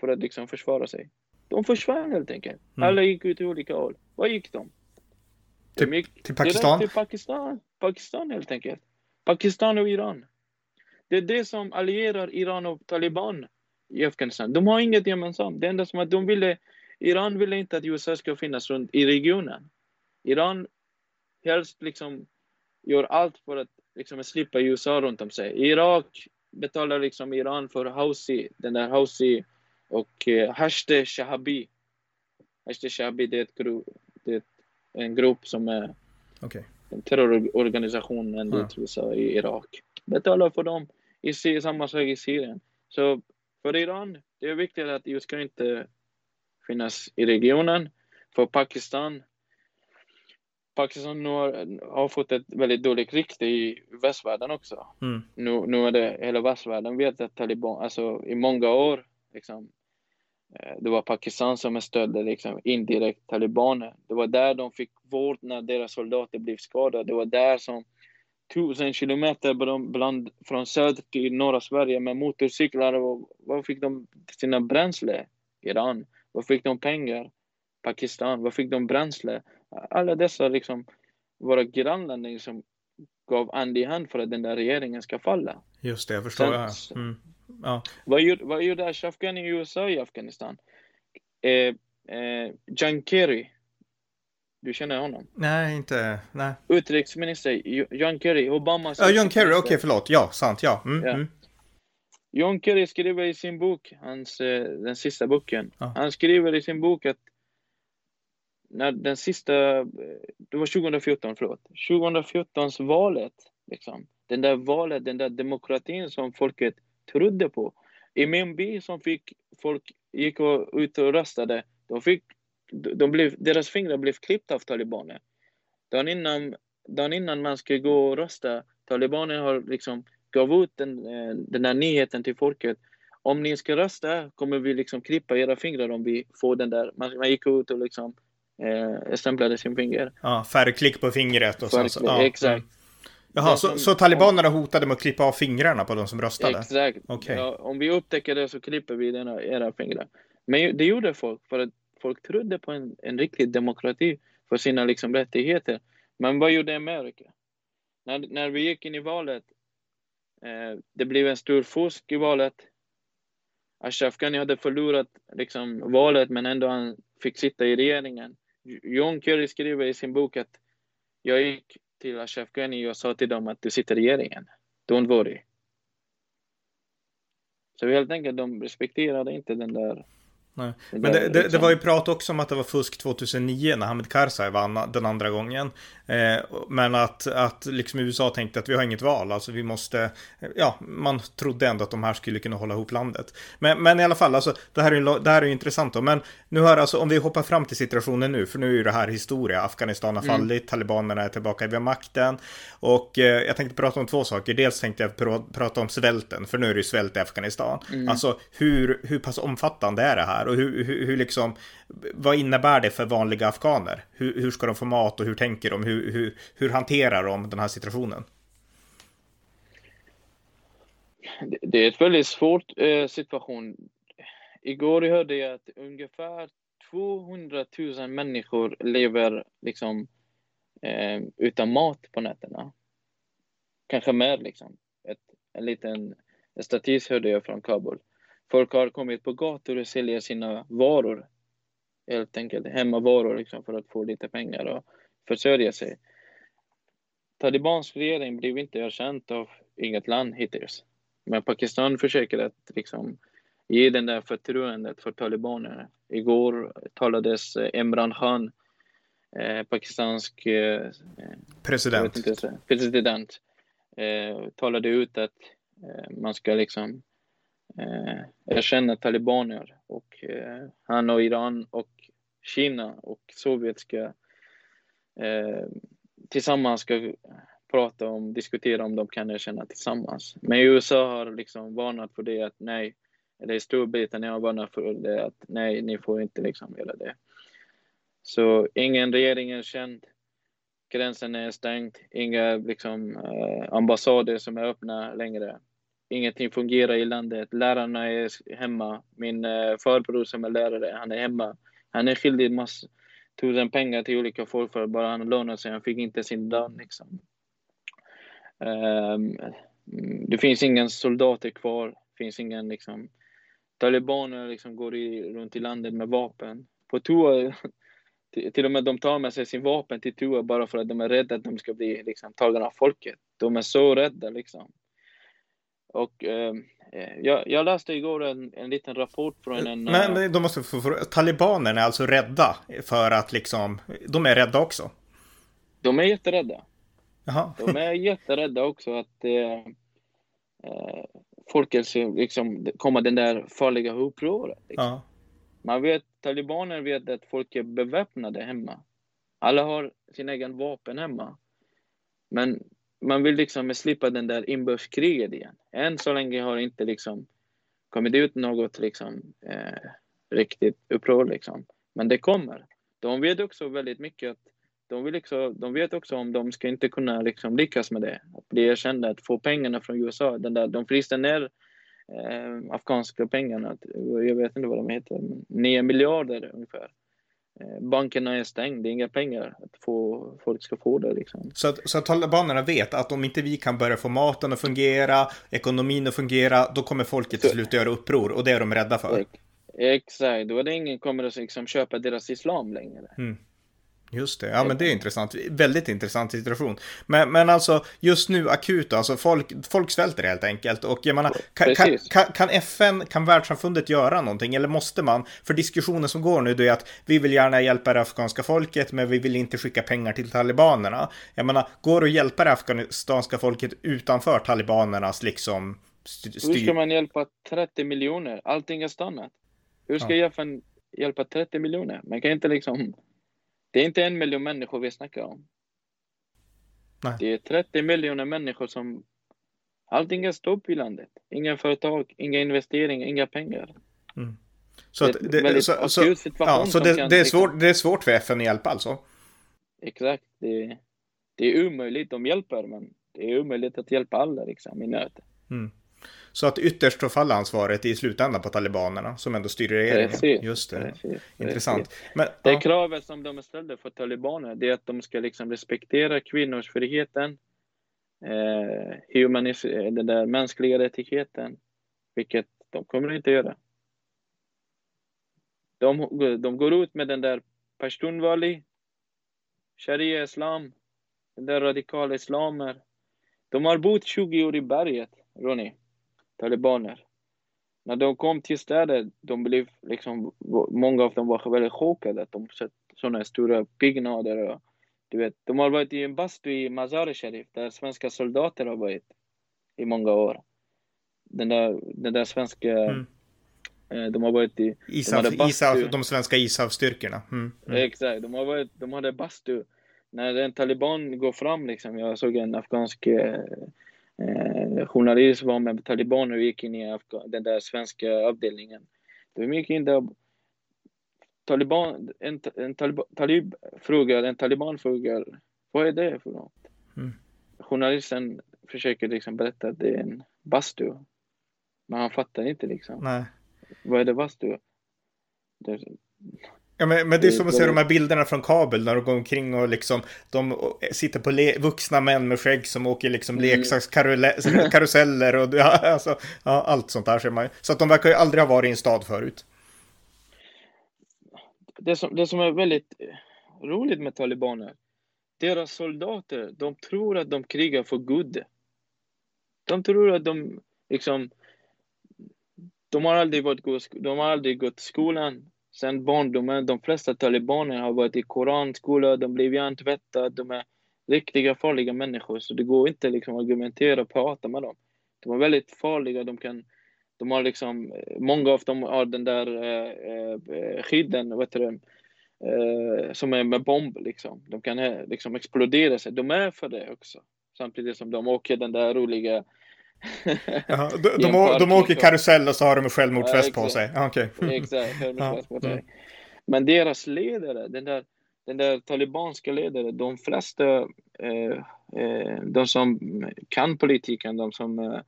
för att liksom försvara sig? De försvann helt enkelt. Mm. Alla gick ut i olika håll. Var gick de? De till, gick till Pakistan? Till Pakistan. Pakistan helt enkelt. Pakistan och Iran. Det är det som allierar Iran och Taliban i Afghanistan. De har inget gemensamt. Det enda som att de ville Iran vill inte att USA ska finnas runt i regionen. Iran helst liksom gör allt för att liksom slippa USA runt om sig. Irak betalar liksom Iran för Houthi, den där Houthi och eh, Hashde Shahabi. Hashde Shahabi det är, ett gru, det är en grupp som är okay en terrororganisation enligt ja. USA i Irak. Betalar för dem i samma sak i Syrien. Så för Iran, det är viktigt att EU ska inte finnas i regionen. För Pakistan, Pakistan nu har, har, fått ett väldigt dåligt rykte i västvärlden också. Mm. Nu, nu är det hela västvärlden vet att Taliban, alltså i många år, liksom, det var Pakistan som stödde liksom, indirekt talibaner. Det var där de fick vård när deras soldater blev skadade. Det var där som tusen kilometer bland, bland, från söder till norra Sverige med motorcyklar. Och, var fick de sina bränsle? Iran. Var fick de pengar? Pakistan. Var fick de bränsle? Alla dessa liksom, våra grannländer som gav and i hand för att den där regeringen ska falla. Just det, jag förstår. Sen, mm. Ja. Vad gjorde, vad gjorde Ashraf Ghani i USA i Afghanistan? Eh, eh, John Kerry. Du känner honom? Nej, inte, nej. Utrikesminister John Kerry, Obamas Ja, John Kerry, okej, okay, förlåt. Ja, sant, ja. Mm, ja. Mm. John Kerry skriver i sin bok, hans, eh, den sista boken, ja. han skriver i sin bok att när den sista, det var 2014, förlåt, 2014 valet, liksom, den där valet, den där demokratin som folket trodde på. I min by som fick folk gick och, ut och röstade, de fick, de blev, deras fingrar blev klippta av talibaner. Dagen innan, dagen innan man skulle gå och rösta, talibaner har liksom gav ut den, eh, den där nyheten till folket. Om ni ska rösta kommer vi liksom klippa era fingrar om vi får den där. Man, man gick ut och liksom eh, stämplade sin finger. Ja, färre klick på fingret och så. Ja, exakt. Jaha, så, så talibanerna hotade med att klippa av fingrarna på de som röstade? Exakt. Okay. Ja, om vi upptäcker det så klipper vi denna, era fingrar. Men det gjorde folk för att folk trodde på en, en riktig demokrati för sina liksom, rättigheter. Men vad gjorde Amerika? När, när vi gick in i valet, eh, det blev en stor fusk i valet. Ashraf Ghani hade förlorat liksom, valet men ändå han fick sitta i regeringen. John Kerry skriver i sin bok att jag gick till Ashraf Ghani och sa till dem att du sitter i regeringen. Don't worry. Så helt enkelt, de respekterade inte den där Nej. Men det, det, det, liksom- var ju prat också om att det var fusk 2009 när Hamid Karzai vann den andra gången. Eh, men att, att liksom USA tänkte att vi har inget val, alltså vi måste, ja, man trodde ändå att de här skulle kunna hålla ihop landet. Men, men i alla fall, alltså, det här är, det här är intressant då. Men nu har alltså, om vi hoppar fram till situationen nu, för nu är ju det här historia. Afghanistan har mm. fallit, mm. talibanerna är tillbaka vid makten. Och eh, jag tänkte prata om två saker. Dels tänkte jag pr prata om svälten, för nu är det ju svält i Afghanistan. Mm. Alltså hur, hur pass omfattande är det här? Och hur, hur, hur liksom, vad innebär det för vanliga afghaner? Hur, hur ska de få mat och hur tänker de? Hur, hur, hur hanterar de den här situationen? Det är en väldigt svår eh, situation. Igår hörde jag att ungefär 200 000 människor lever liksom eh, utan mat på nätterna. Kanske mer liksom. Ett, en liten statistik hörde jag från Kabul. Folk har kommit på gator och säljer sina varor. Helt enkelt hemmavaror liksom, för att få lite pengar och försörja sig. Talibans regering blev inte erkänt av inget land hittills. Men Pakistan försöker att liksom ge den där förtroendet för talibanerna. Igår talades Imran Khan, eh, pakistansk eh, president, inte, president eh, talade ut att eh, man ska liksom Eh, jag känner talibaner och eh, han och Iran och Kina och Sovjet ska eh, tillsammans ska prata om, diskutera om de kan erkänna tillsammans. Men USA har liksom varnat för det att nej, eller Storbritannien har varnat för det att nej, ni får inte liksom göra det. Så ingen regering är känd, gränsen är stängd, inga liksom, eh, ambassader som är öppna längre ingenting fungerar i landet. Lärarna är hemma. Min eh, farbror som är lärare, han är hemma. Han är skyldig massor tusen pengar till olika folk för att bara han lånade sig. Han fick inte sin lön liksom. Um, det finns ingen soldater kvar. Det finns ingen liksom. Talibaner liksom går i, runt i landet med vapen. På toa, till och med de tar med sig sin vapen till toa bara för att de är rädda att de ska bli liksom, tagna av folket. De är så rädda liksom. Och ehm, eh, jag, jag, läste igår en, en liten rapport från en... Men, men de måste få, för, talibanerna är alltså rädda för att liksom, de är rädda också? De är jätterädda. Jaha. De är jätterädda också att eh, eh, folket ska liksom komma den där farliga upproret. Liksom. Ja. Man vet, talibaner vet att folk är beväpnade hemma. Alla har sin egen vapen hemma. Men man vill liksom slippa den där inbördeskriget igen. Än så länge har inte liksom kommit ut något liksom eh, riktigt uppror liksom. Men det kommer. De vet också väldigt mycket att de, vill också, de vet också om de ska inte kunna liksom lyckas med det. Att bli erkända, att få pengarna från USA. Den där, de fryste ner eh, afghanska pengarna. Jag vet inte vad de heter. 9 miljarder ungefär. Eh, bankerna är stängda, det är inga pengar att få, folk ska få det. Liksom. Så, att, så att talibanerna vet att om inte vi kan börja få maten att fungera, ekonomin att fungera, då kommer folket till slut göra uppror och det är de rädda för. Exakt, då är det ingen kommer att liksom köpa deras islam längre. Mm. Just det, ja men det är intressant. Väldigt intressant situation. Men, men alltså just nu akut alltså folk, folk svälter helt enkelt. Och jag menar, kan, kan, kan, FN, kan världssamfundet göra någonting? Eller måste man? För diskussionen som går nu det är att vi vill gärna hjälpa det afghanska folket men vi vill inte skicka pengar till talibanerna. Jag menar, går det att hjälpa det afghanska folket utanför talibanernas liksom styr? Hur ska man hjälpa 30 miljoner? Allting är stannat. Hur ska ja. FN hjälpa 30 miljoner? Man kan inte liksom det är inte en miljon människor vi snackar om. Nej. Det är 30 miljoner människor som allting är stopp i landet. Inga företag, inga investeringar, inga pengar. Mm. Så det, det, det, så, så, ja, så det, det, är svårt, det är svårt för FN att hjälpa alltså? Exakt. Det, det är omöjligt. De hjälper, men det är omöjligt att hjälpa alla liksom, i nöd. Mm. Så att ytterst så faller ansvaret i slutändan på talibanerna som ändå styr regeringen. Precis, Just det. Precis, Intressant. Men, det ja. kravet som de ställde för talibaner det är att de ska liksom respektera kvinnors friheten, eh, humanis den där mänskliga rättigheten, vilket de kommer inte göra. De, de går ut med den där pashtunwali, sharia islam, den där radikala islamer. De har bott 20 år i berget, Ronny talibaner. När de kom till städer, de blev liksom, många av dem var väldigt chockade att de sett sådana stora byggnader. Och, du vet, de har varit i en bastu i Mazar Sharif där svenska soldater har varit i många år. Den där, den där svenska mm. Eh, de har varit i... ISAF, de, ISAF, de svenska ISAF-styrkorna. Mm. Mm. Exakt, de, har varit, de hade bastu. När en taliban går fram, liksom, jag såg en afghansk eh, journalist var med talibaner och gick in i den där svenska avdelningen. De gick in där. Taliban, en, en talib, talib frågar, en taliban frågar, vad är det för något? Mm. Journalisten försöker liksom berätta att det är en bastu. Men han fattar inte liksom. Nej. Vad är det bastu? Det, Ja, men, men det är som att se de här bilderna från Kabel när de går omkring och liksom de sitter på vuxna män med skägg som åker liksom mm. leksakskaruseller och ja, alltså, ja, allt sånt där ser man Så att de verkar ju aldrig ha varit i en stad förut. Det som, det som är väldigt roligt med talibaner, deras soldater, de tror att de krigar för Gud. De tror att de liksom, de har aldrig, varit, de har aldrig gått skolan, sen barndomen. De flesta talibaner har varit i koranskola, de blev hjärntvättade, de är riktiga farliga människor, så det går inte liksom att argumentera och prata med dem. De är väldigt farliga, de kan de har liksom, många av dem har den där eh, eh skydden, vet du, eh, som är med bomb liksom. De kan eh, liksom explodera sig. De är för det också. Samtidigt som de åker den där roliga Jaha, de, de, de, de åker karusell och så har de en självmordsväst ja, på sig? Okay. Exakt, självmordsväst på sig. Men deras ledare, den där, den där talibanska ledare, de flesta, eh, eh, de som kan politiken, de som, eh,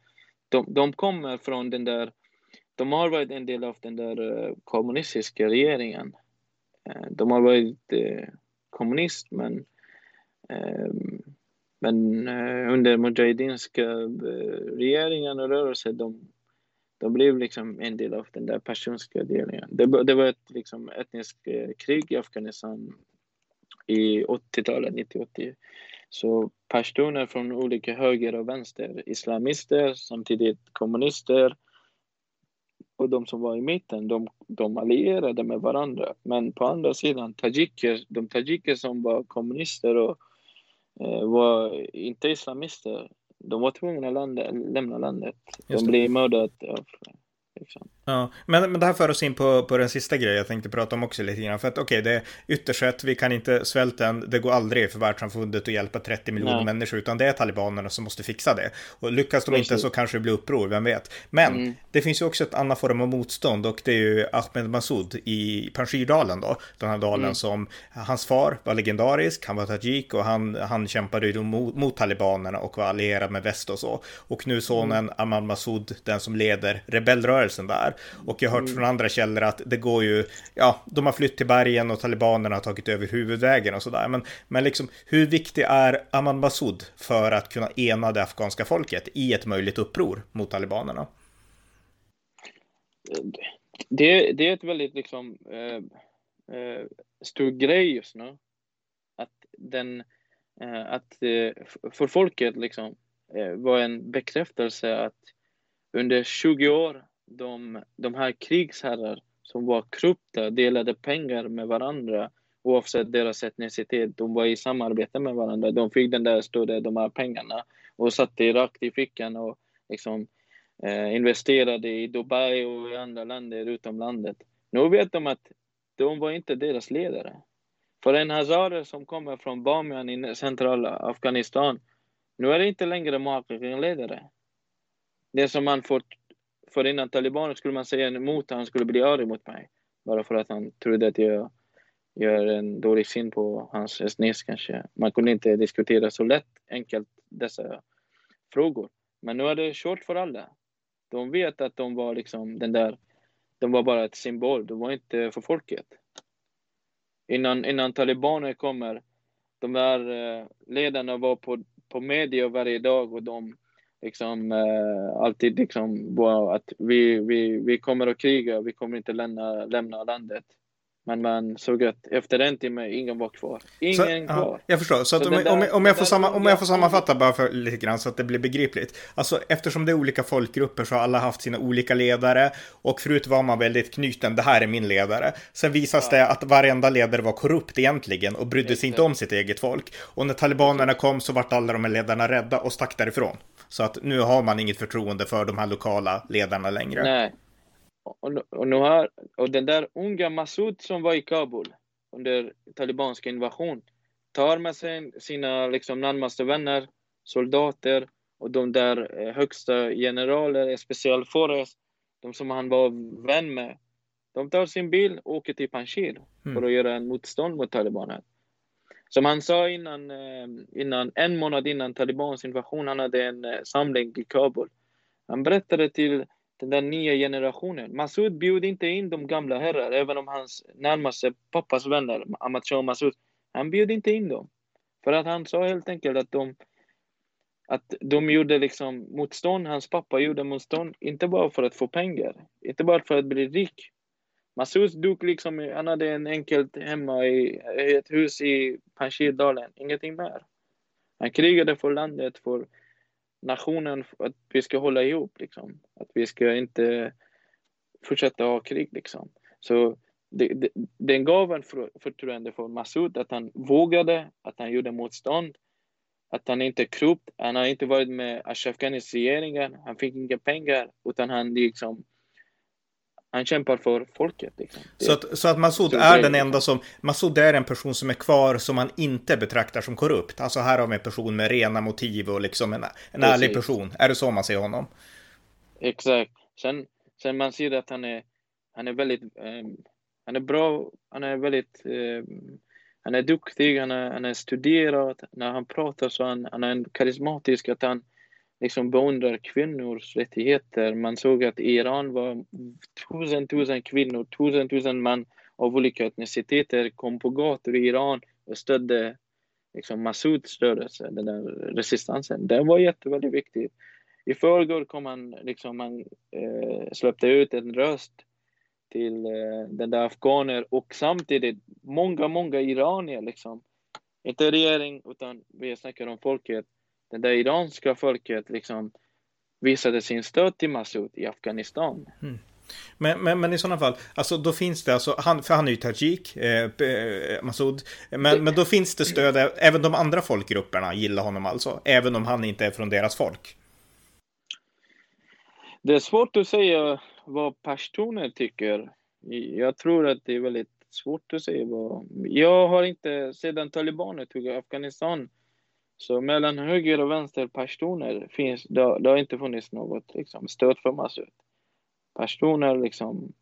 de, de kommer från den där, de har varit en del av den där eh, kommunistiska regeringen. Eh, de har varit eh, kommunist, men men eh, under mujahedinska eh, regeringen och rörelsen, de, de blev liksom en del av den där persiska delningen. Det, det var ett liksom, etniskt eh, krig i Afghanistan i 80-talet, 90-80. Så pashtuner från olika höger och vänster, islamister, samtidigt kommunister och de som var i mitten, de, de allierade med varandra. Men på andra sidan, tajiker, de tajiker som var kommunister och var inte islamister. De var tvungna att lämna landet. De blev mördade av Liksom. Ja, men, men det här för oss in på, på den sista grejen jag tänkte prata om också lite grann. För att okej, okay, det är ytterst sett, vi kan inte svälten, det går aldrig för världssamfundet att hjälpa 30 miljoner Nej. människor, utan det är talibanerna som måste fixa det. Och lyckas de Precis. inte så kanske det blir uppror, vem vet. Men mm. det finns ju också ett annat form av motstånd och det är ju Ahmed Massoud i Panjshirdalen då, den här dalen mm. som hans far var legendarisk, han var tajik och han, han kämpade ju mot, mot talibanerna och var allierad med väst och så. Och nu sonen mm. Ahmad Massoud, den som leder rebellrörelsen där, och jag har hört mm. från andra källor att det går ju, ja, de har flytt till bergen och talibanerna har tagit över huvudvägen och sådär. Men, men liksom, hur viktig är Aman Massoud för att kunna ena det afghanska folket i ett möjligt uppror mot talibanerna? Det, det är ett väldigt liksom eh, eh, stor grej just nu. Att den, eh, att eh, för folket liksom eh, var en bekräftelse att under 20 år de, de här krigsherrar som var korrupta delade pengar med varandra oavsett deras etnicitet. De var i samarbete med varandra. De fick den där stora de här pengarna och satte rakt i fickan och liksom, eh, investerade i Dubai och i andra länder utom landet. Nu vet de att de var inte deras ledare. För en hazare som kommer från Bamian i centrala Afghanistan, nu är det inte längre Muhaqiqin ledare. Det som man får för innan talibaner skulle man säga emot han skulle bli arg mot mig. Bara för att han trodde att jag gör en dålig syn på hans SNES kanske. Man kunde inte diskutera så lätt enkelt dessa frågor. Men nu är det kört för alla. De vet att de var liksom den där, de var bara ett symbol, de var inte för folket. Innan, innan talibaner kommer, de där eh, ledarna var på, på media varje dag och de liksom eh, alltid liksom bara att vi, vi, vi kommer att kriga, vi kommer inte lämna, lämna landet. Men man såg att efter en timme, ingen var kvar. Ingen så, kvar. Ja, jag förstår. Så, så om, där, om, om, jag får samma, om jag får sammanfatta bara för lite grann så att det blir begripligt. Alltså eftersom det är olika folkgrupper så har alla haft sina olika ledare och förut var man väldigt knuten, det här är min ledare. Sen visas ja. det att varenda ledare var korrupt egentligen och brydde sig inte om sitt eget folk. Och när talibanerna kom så vart alla de här ledarna rädda och stack därifrån. Så att nu har man inget förtroende för de här lokala ledarna längre. Nej. Och, och, nu har, och den där unga Massoud som var i Kabul under talibanska invasion tar med sig sina liksom, närmaste vänner, soldater och de där eh, högsta generaler, special forest, de som han var vän med. De tar sin bil och åker till Panjshir mm. för att göra en motstånd mot talibanerna. Som han sa innan, eh, innan, en månad innan Talibans invasion, han hade en eh, samling i Kabul. Han berättade till den där nya generationen. Massoud bjöd inte in de gamla herrar, även om hans närmaste pappas vänner, Ahmad Shah Masoud, han bjöd inte in dem. För att han sa helt enkelt att de, att de gjorde liksom motstånd, hans pappa gjorde motstånd, inte bara för att få pengar, inte bara för att bli rik, Massoud dog liksom, han hade en enkelt hemma i, ett hus i Panjshirdalen, ingenting mer. Han krigade för landet, för nationen, för att vi ska hålla ihop liksom. Att vi ska inte fortsätta ha krig liksom. Så det, det, den gav en förtroende för Masoud, att han vågade, att han gjorde motstånd, att han inte kröp, han har inte varit med Ashraf Ghanis regeringen, han fick inga pengar, utan han liksom han kämpar för folket. Liksom. Så att, så att Massoud är den enda som, Massoud är en person som är kvar som man inte betraktar som korrupt. Alltså här har vi en person med rena motiv och liksom en, en ärlig person. Är det så man ser honom? Exakt. Sen, sen man ser att han är, han är väldigt, um, han är bra, han är väldigt, um, han är duktig, han är, han är studerad, när han pratar så han, han är karismatisk, att han, liksom beundrar kvinnors rättigheter. Man såg att i Iran var tusen, tusen kvinnor, tusen, tusen män av olika etniciteter kom på gator i Iran och stödde liksom Masouds rörelse, den där resistansen. Det var jätteväldigt viktigt. I förrgår kom han, liksom, man eh, släppte ut en röst till eh, den där afghaner och samtidigt många, många iranier liksom. Inte regering, utan vi snackar om folket det där iranska folket liksom visade sin stöd till Massoud i Afghanistan. Mm. Men, men, men, i sådana fall, alltså då finns det alltså, han, för han är ju tajik, eh, eh Massoud, men, men då finns det stöd, även de andra folkgrupperna gillar honom alltså, även om han inte är från deras folk. Det är svårt att säga vad pashtuner tycker? Jag tror att det är väldigt svårt att säga vad... Jag har inte, sedan talibaner tog Afghanistan, så mellan höger och vänster personer finns, det, det har inte funnits något liksom, stöd för Massoud. Personer liksom,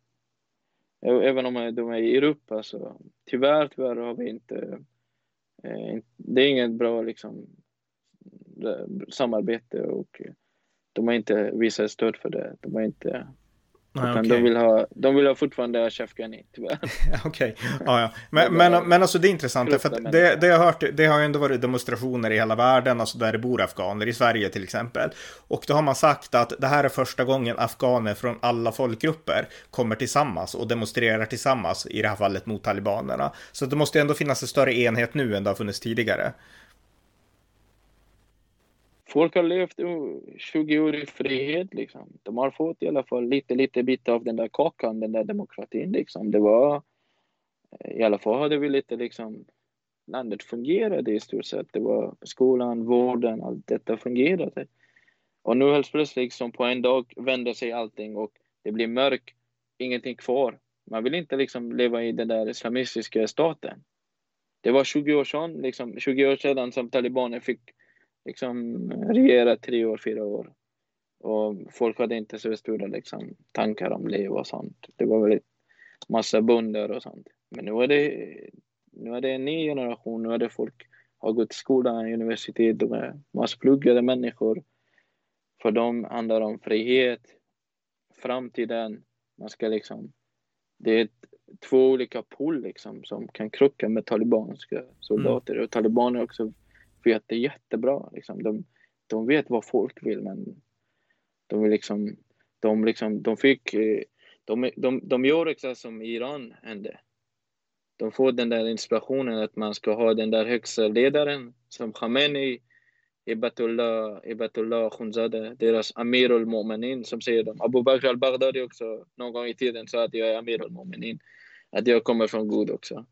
även om de är i Europa så tyvärr, tyvärr har vi inte, eh, det är inget bra liksom samarbete och de har inte visat stöd för det. De har inte Nej, okay. de, vill ha, de vill ha fortfarande Ashraf Ghani, tyvärr. Okej, ja, ja. Men, men, men alltså det är intressant, för det, det jag har hört, det har ju ändå varit demonstrationer i hela världen, alltså där det bor afghaner, i Sverige till exempel. Och då har man sagt att det här är första gången afghaner från alla folkgrupper kommer tillsammans och demonstrerar tillsammans, i det här fallet mot talibanerna. Så det måste ändå finnas en större enhet nu än det har funnits tidigare folk har levt 20 år i frihet liksom. De har fått i alla fall lite, lite bit av den där kakan, den där demokratin liksom. Det var, eh, i alla fall hade vi lite liksom, landet fungerade i stort sett. Det var skolan, vården, allt detta fungerade. Och nu helt plötsligt, liksom, på en dag vänder sig allting och det blir mörkt, ingenting kvar. Man vill inte liksom leva i den där islamistiska staten. Det var 20 år sedan, liksom, 20 år sedan som talibaner fick liksom regera tre år, fyra år. Och folk hade inte så stora liksom, tankar om liv och sånt. Det var väldigt massa bönder och sånt. Men nu är det, nu är det en ny generation, nu är det folk har gått i skolan, universitet, de är masspluggade människor. För dem handlar det om frihet, framtiden, man ska liksom, det är två olika pool liksom som kan krocka med talibanska soldater mm. och talibaner också vet det jättebra. Liksom. De, de vet vad folk vill, men de vill liksom, de liksom, de fick, eh, de, de, de gör exakt som Iran hände. De får den där inspirationen att man ska ha den där högsta ledaren som Khamenei, Ibatullah, Ibatullah Khunzadeh, deras Amir al-Mu'minin som säger dem. Abu Bakr al-Baghdadi också någon gång i tiden sa att jag är Amir al-Mu'minin. Att jag kommer från Gud också.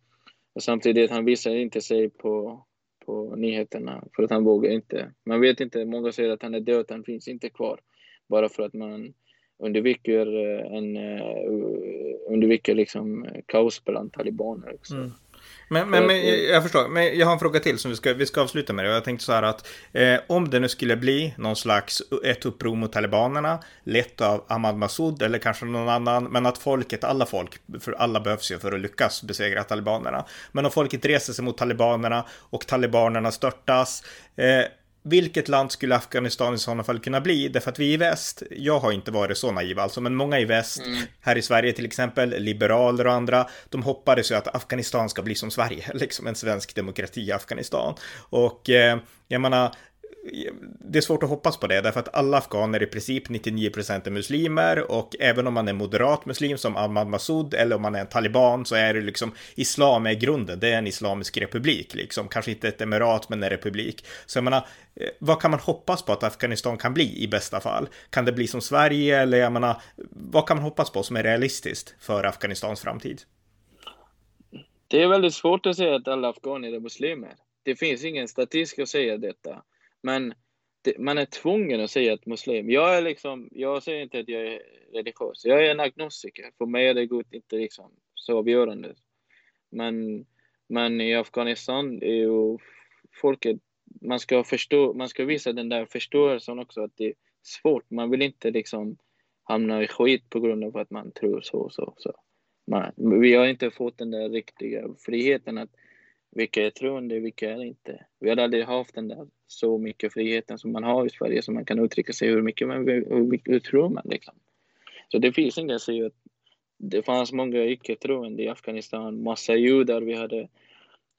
Och samtidigt, han visar inte sig på på nyheterna för att han vågar inte. Man vet inte, många säger att han är död, han finns inte kvar. Bara för att man undviker, eh, en, eh, undviker liksom eh, kaos bland talibaner. Också. Mm. Men, men, men, jag förstår, men jag har en fråga till som vi ska, vi ska avsluta med. Jag tänkte så här att eh, om det nu skulle bli någon slags ett uppror mot talibanerna, lett av Ahmad Massoud eller kanske någon annan, men att folket, alla folk, för alla behövs ju för att lyckas besegra talibanerna. Men om folket reser sig mot talibanerna och talibanerna störtas, eh, vilket land skulle Afghanistan i sådana fall kunna bli? Därför att vi i väst, jag har inte varit så naiv alltså, men många i väst, mm. här i Sverige till exempel, liberaler och andra, de hoppades ju att Afghanistan ska bli som Sverige, liksom en svensk demokrati i Afghanistan. Och eh, jag menar, det är svårt att hoppas på det, därför att alla afghaner i princip 99% är muslimer och även om man är moderat muslim som Ahmad Massoud eller om man är en taliban så är det liksom islam är grunden, det är en islamisk republik liksom, kanske inte ett emirat men en republik. Så jag menar, eh, vad kan man hoppas på att Afghanistan kan bli i bästa fall? Kan det bli som Sverige eller jag menar, vad kan man hoppas på som är realistiskt för Afghanistans framtid? Det är väldigt svårt att säga att alla afghaner är muslimer. Det finns ingen statistik att säga detta. Men det, man är tvungen att säga att muslim. Jag är liksom, jag säger inte att jag är religiös. Jag är en agnostiker. För mig är det Gud inte liksom så avgörande. Men, men i Afghanistan är ju folket, man ska förstå, man ska visa den där förståelsen också att det är svårt. Man vill inte liksom hamna i skit på grund av att man tror så och så. så. Man, vi har inte fått den där riktiga friheten att vilka är troende, vilka är inte. Vi har aldrig haft den där så mycket friheten som man har i Sverige, så man kan uttrycka sig hur mycket man vill, hur, hur tror man liksom. Så det finns inga säga att det fanns många icke-troende i Afghanistan, massa judar, vi hade,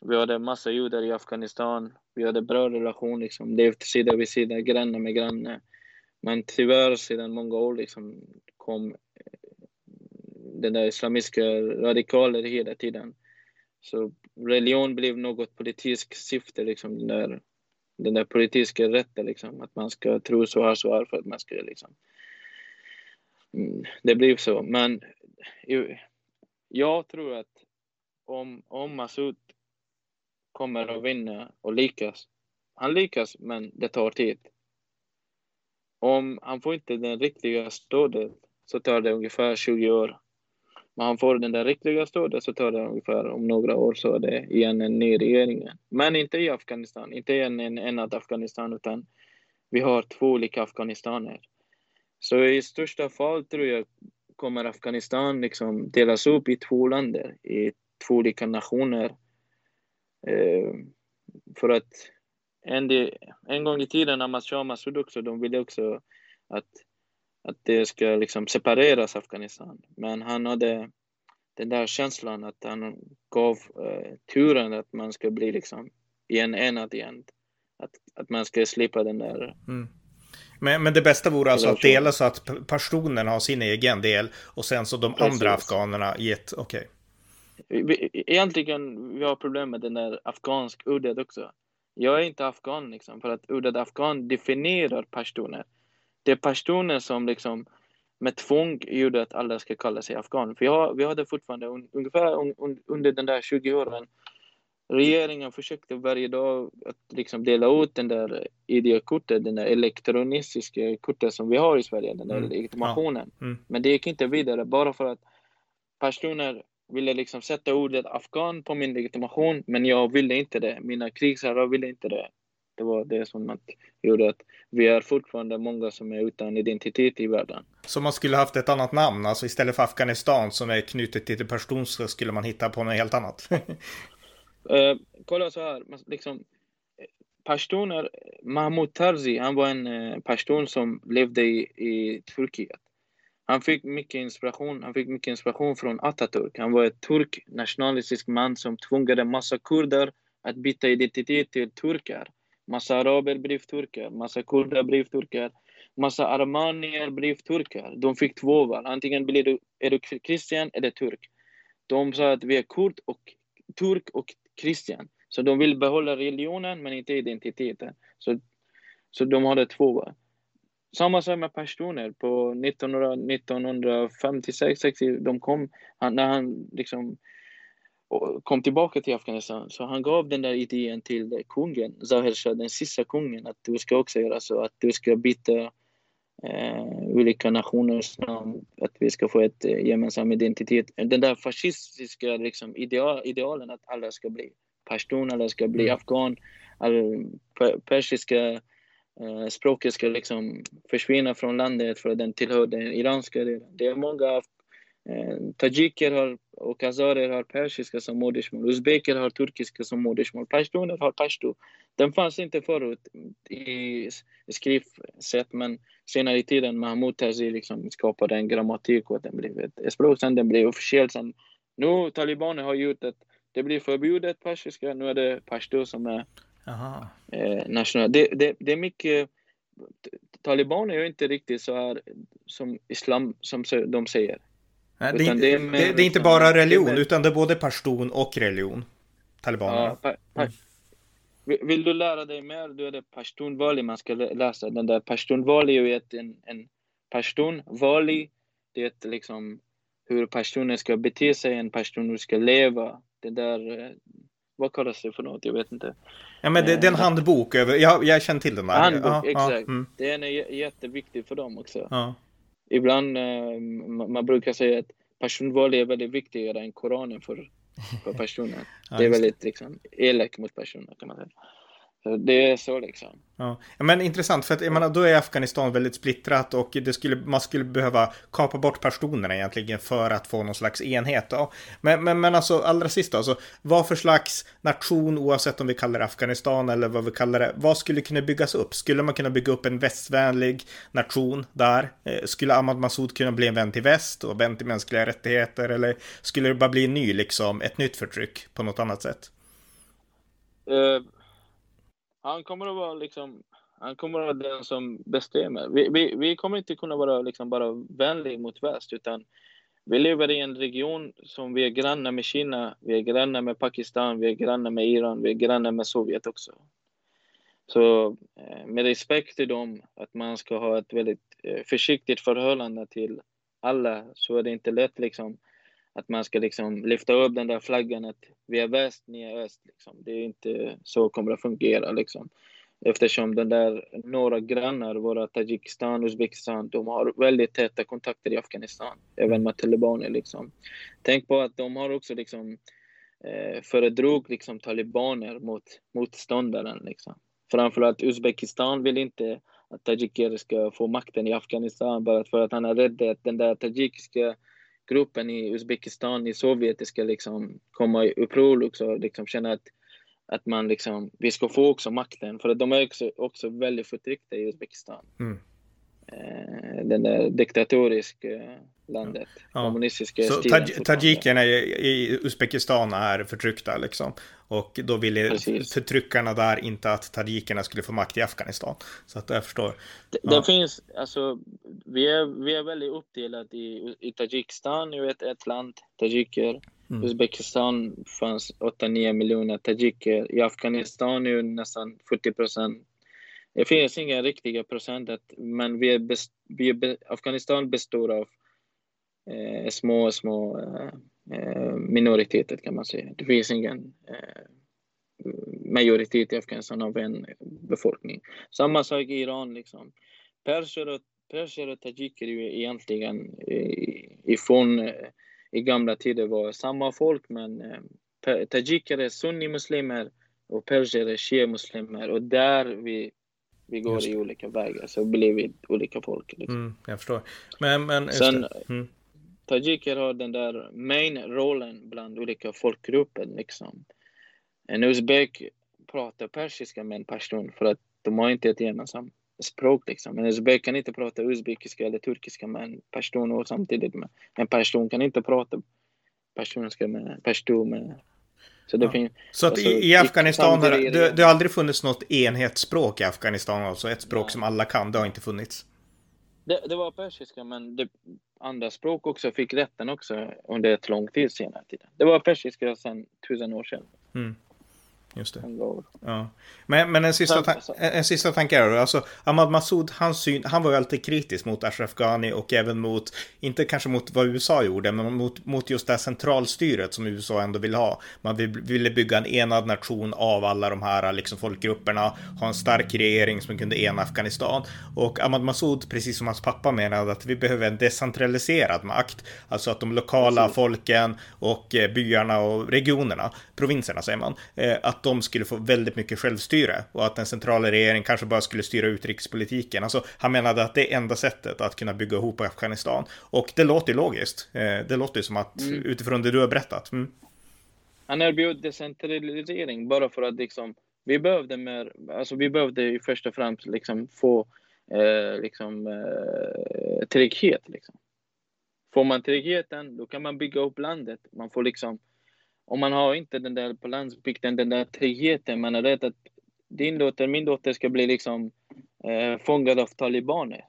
vi hade massa judar i Afghanistan, vi hade bra relation liksom, levt sida vid sida, granne med granne. Men tyvärr sedan många år liksom kom eh, den där islamiska radikaler hela tiden. Så religion blev något politiskt syfte, liksom den där, den där politiska rätten, liksom, att man ska tro så här, så här för att man ska liksom... Mm, det blev så, men jag tror att om, om Massoud kommer att vinna och lyckas, han lyckas, men det tar tid. Om han får inte den riktiga stödet så tar det ungefär 20 år. Men han får den där riktiga stödet så tar det ungefär om några år så är det igen en ny regering. Men inte i Afghanistan, inte en, en enad Afghanistan utan vi har två olika Afghanistaner. Så i största fall tror jag kommer Afghanistan liksom delas upp i två länder, i två olika nationer. Eh, för att en, en gång i tiden när Shah Massoud också, de ville också att, att det ska liksom separeras Afghanistan. Men han hade den där känslan att han gav eh, turen att man ska bli liksom i en enad igen. Att, att man ska slippa den där mm. Men, men det bästa vore alltså att dela så att personen har sin egen del och sen så de Precis. andra afghanerna i ett, okej. Okay. Egentligen, vi har problem med den där afghansk uddet också. Jag är inte afghan liksom, för att uddet afghan definierar pashtuner. Det är pashtuner som liksom med tvång gjorde att alla ska kalla sig afghan. För jag, vi hade fortfarande un, ungefär un, un, under den där 20 åren regeringen försökte varje dag att liksom dela ut den där ID-kortet, den där elektroniska kortet som vi har i Sverige, den där mm. legitimationen. Ja. Mm. Men det gick inte vidare bara för att personer ville liksom sätta ordet afghan på min legitimation, men jag ville inte det. Mina krigsherrar ville inte det. Det var det som gjorde att vi är fortfarande många som är utan identitet i världen. Så man skulle haft ett annat namn, alltså istället för Afghanistan som är knutet till person så skulle man hitta på något helt annat? uh, kolla så här, liksom, pashtuner, Mahmoud Tarzi, han var en uh, pashtun som levde i, i Turkiet. Han fick mycket inspiration, han fick mycket inspiration från Atatürk. Han var en turk nationalistisk man som tvingade massa kurder att byta identitet till turkar. Massa araber blev turkar, massa kurder blev turkar, massa armanier blev turkar. De fick två val, antingen blir du, är du kristen eller turk. De sa att vi är kurd och turk och kristen. Så de vill behålla religionen men inte identiteten. Så, så de hade två val. Samma sak med personer på 1956, 60, de kom, när han liksom kom tillbaka till Afghanistan, så han gav den där idén till kungen, Zahir Shah, den sista kungen, att du ska också göra så, att du ska byta eh, olika nationers namn, att vi ska få ett eh, gemensam identitet. Den där fascistiska liksom, ideal, idealen att alla ska bli pashtun, alla ska bli mm. afghan, all, persiska eh, språket ska liksom försvinna från landet för att den tillhör den iranska delen. Det är många tajiker har, och azarer har persiska som modersmål. Uzbeker har turkiska som modersmål. Pashtuner har pashtu. Den fanns inte förut i skrivsätt, men senare i tiden Mahmoud Tazi liksom skapade en grammatik och den blev ett språk. Sen den blev officiellt. Sen, nu talibaner har gjort att det blir förbjudet persiska. Nu är det pashtu som är eh, nationellt. Det, det, det är mycket Talibaner är inte riktigt så här som islam som de säger. Nej, det, är, det, är det, det, är inte bara religion, med... utan det är både pashtun och religion. Talibanerna. Ja, mm. Vill du lära dig mer, då är det pashtunvali man ska läsa. Den där pashtunvali är ett, en, en pashtunvali, det är ett, liksom hur pashtuner ska bete sig, en pashtun ska leva. Det där, eh, vad kallas det för något? Jag vet inte. Ja, men det, det är en eh, handbok över, jag, jag känner till den där. Handbok, ja, exakt. Ja, mm. Den är jätteviktig för dem också. Ja ibland, eh, man brukar säga att personval är väldigt viktigare än Koranen för, för personer. ja, det är väldigt liksom, elak mot personer kan man säga. Det är så liksom. Ja. Men intressant, för att menar, då är Afghanistan väldigt splittrat och det skulle, man skulle behöva kapa bort personerna egentligen för att få någon slags enhet. Då. Men, men, men alltså allra sist då, alltså, vad för slags nation, oavsett om vi kallar det Afghanistan eller vad vi kallar det, vad skulle kunna byggas upp? Skulle man kunna bygga upp en västvänlig nation där? Eh, skulle Ahmad Massoud kunna bli en vän till väst och vän till mänskliga rättigheter? Eller skulle det bara bli en ny, liksom, ett nytt förtryck på något annat sätt? Uh han kommer att vara liksom, han kommer att vara den som bestämmer. Vi, vi, vi kommer inte kunna vara liksom bara vänlig mot väst, utan vi lever i en region som vi är grannar med Kina, vi är grannar med Pakistan, vi är grannar med Iran, vi är grannar med Sovjet också. Så eh, med respekt till dem, att man ska ha ett väldigt eh, försiktigt förhållande till alla, så är det inte lätt liksom att man ska liksom lyfta upp den där flaggan att vi är väst, ni är öst. Liksom. Det är inte så kommer det fungera. Liksom. Eftersom den där några grannar, våra Tadzjikistan, Uzbekistan, de har väldigt täta kontakter i Afghanistan, även med talibaner. Liksom. Tänk på att de har också liksom, eh, föredrog liksom, talibaner mot motståndaren. Liksom. Framförallt Uzbekistan vill inte att tajiker ska få makten i Afghanistan bara för att han är rädd att den där tajikiska gruppen i Uzbekistan, i Sovjet, ska liksom komma i uppror och liksom känna att att man liksom, vi ska få också makten, för att de är också, också väldigt förtryckta i Uzbekistan. Mm. Eh, den där diktatoriska landet, ja. kommunistiska Så taj tajikerna i, i Uzbekistan är förtryckta liksom? Och då ville Precis. förtryckarna där inte att tajikerna skulle få makt i Afghanistan. Så att jag förstår. Det, ja. det finns, alltså, vi är, vi är väldigt uppdelade i, i Tadzjikistan, ju ett, ett land, tajiker. Mm. Uzbekistan fanns 8-9 miljoner tajiker. I Afghanistan är nästan 40 procent. Det finns inga riktiga procent, men vi är best, vi är Afghanistan består av eh, små, små eh, minoriteter kan man säga. Det finns ingen eh, majoritet i Afghanistan av en befolkning. Samma sak i Iran. Liksom. Perser och, perser och tajiker är egentligen eh, ifrån eh, i gamla tider var samma folk, men eh, tajiker är sunnimuslimer och perser är shia-muslimer och där vi, vi går i olika vägar så blir vi olika folk. Liksom. Mm, jag förstår. Men, men Sen, mm. tajiker har den där main rollen bland olika folkgrupper. Liksom. En uzbek pratar persiska med en pashtun för att de har inte ett gemensamt språk liksom. En uzbek kan inte prata uzbekiska eller turkiska med en pashtun och samtidigt med en pashtun kan inte prata pashtunska med pashtun med så, det ja. finns, så att alltså, i, i Afghanistan har det, det har aldrig funnits något enhetsspråk i Afghanistan, alltså ett språk ja. som alla kan, det har inte funnits? Det, det var persiska, men det, andra språk också fick rätten också under ett lång tid senare. Tiden. Det var persiska sedan tusen år sedan. Mm. Just det. Ja. Men, men en, sista en sista tanke är alltså Ahmad Massoud, hans syn, han var ju alltid kritisk mot Ashraf Ghani och även mot, inte kanske mot vad USA gjorde, men mot, mot just det här centralstyret som USA ändå vill ha. Man ville bygga en enad nation av alla de här liksom, folkgrupperna, ha en stark regering som kunde ena Afghanistan. Och Ahmad Massoud, precis som hans pappa menade, att vi behöver en decentraliserad makt. Alltså att de lokala folken och eh, byarna och regionerna, provinserna säger man, eh, att de skulle få väldigt mycket självstyre och att den centrala regeringen kanske bara skulle styra utrikespolitiken. Alltså, han menade att det är enda sättet att kunna bygga ihop Afghanistan. Och det låter ju logiskt. Eh, det låter ju som att mm. utifrån det du har berättat. Mm. Han erbjöd decentralisering bara för att liksom, vi behövde mer, alltså vi behövde ju först och främst liksom få eh, liksom, eh, trygghet. Liksom. Får man tryggheten, då kan man bygga upp landet. Man får liksom om man har inte den där på landsbygden, den där tryggheten, man är rädd att din dotter, min dotter ska bli liksom eh, fångad av talibaner.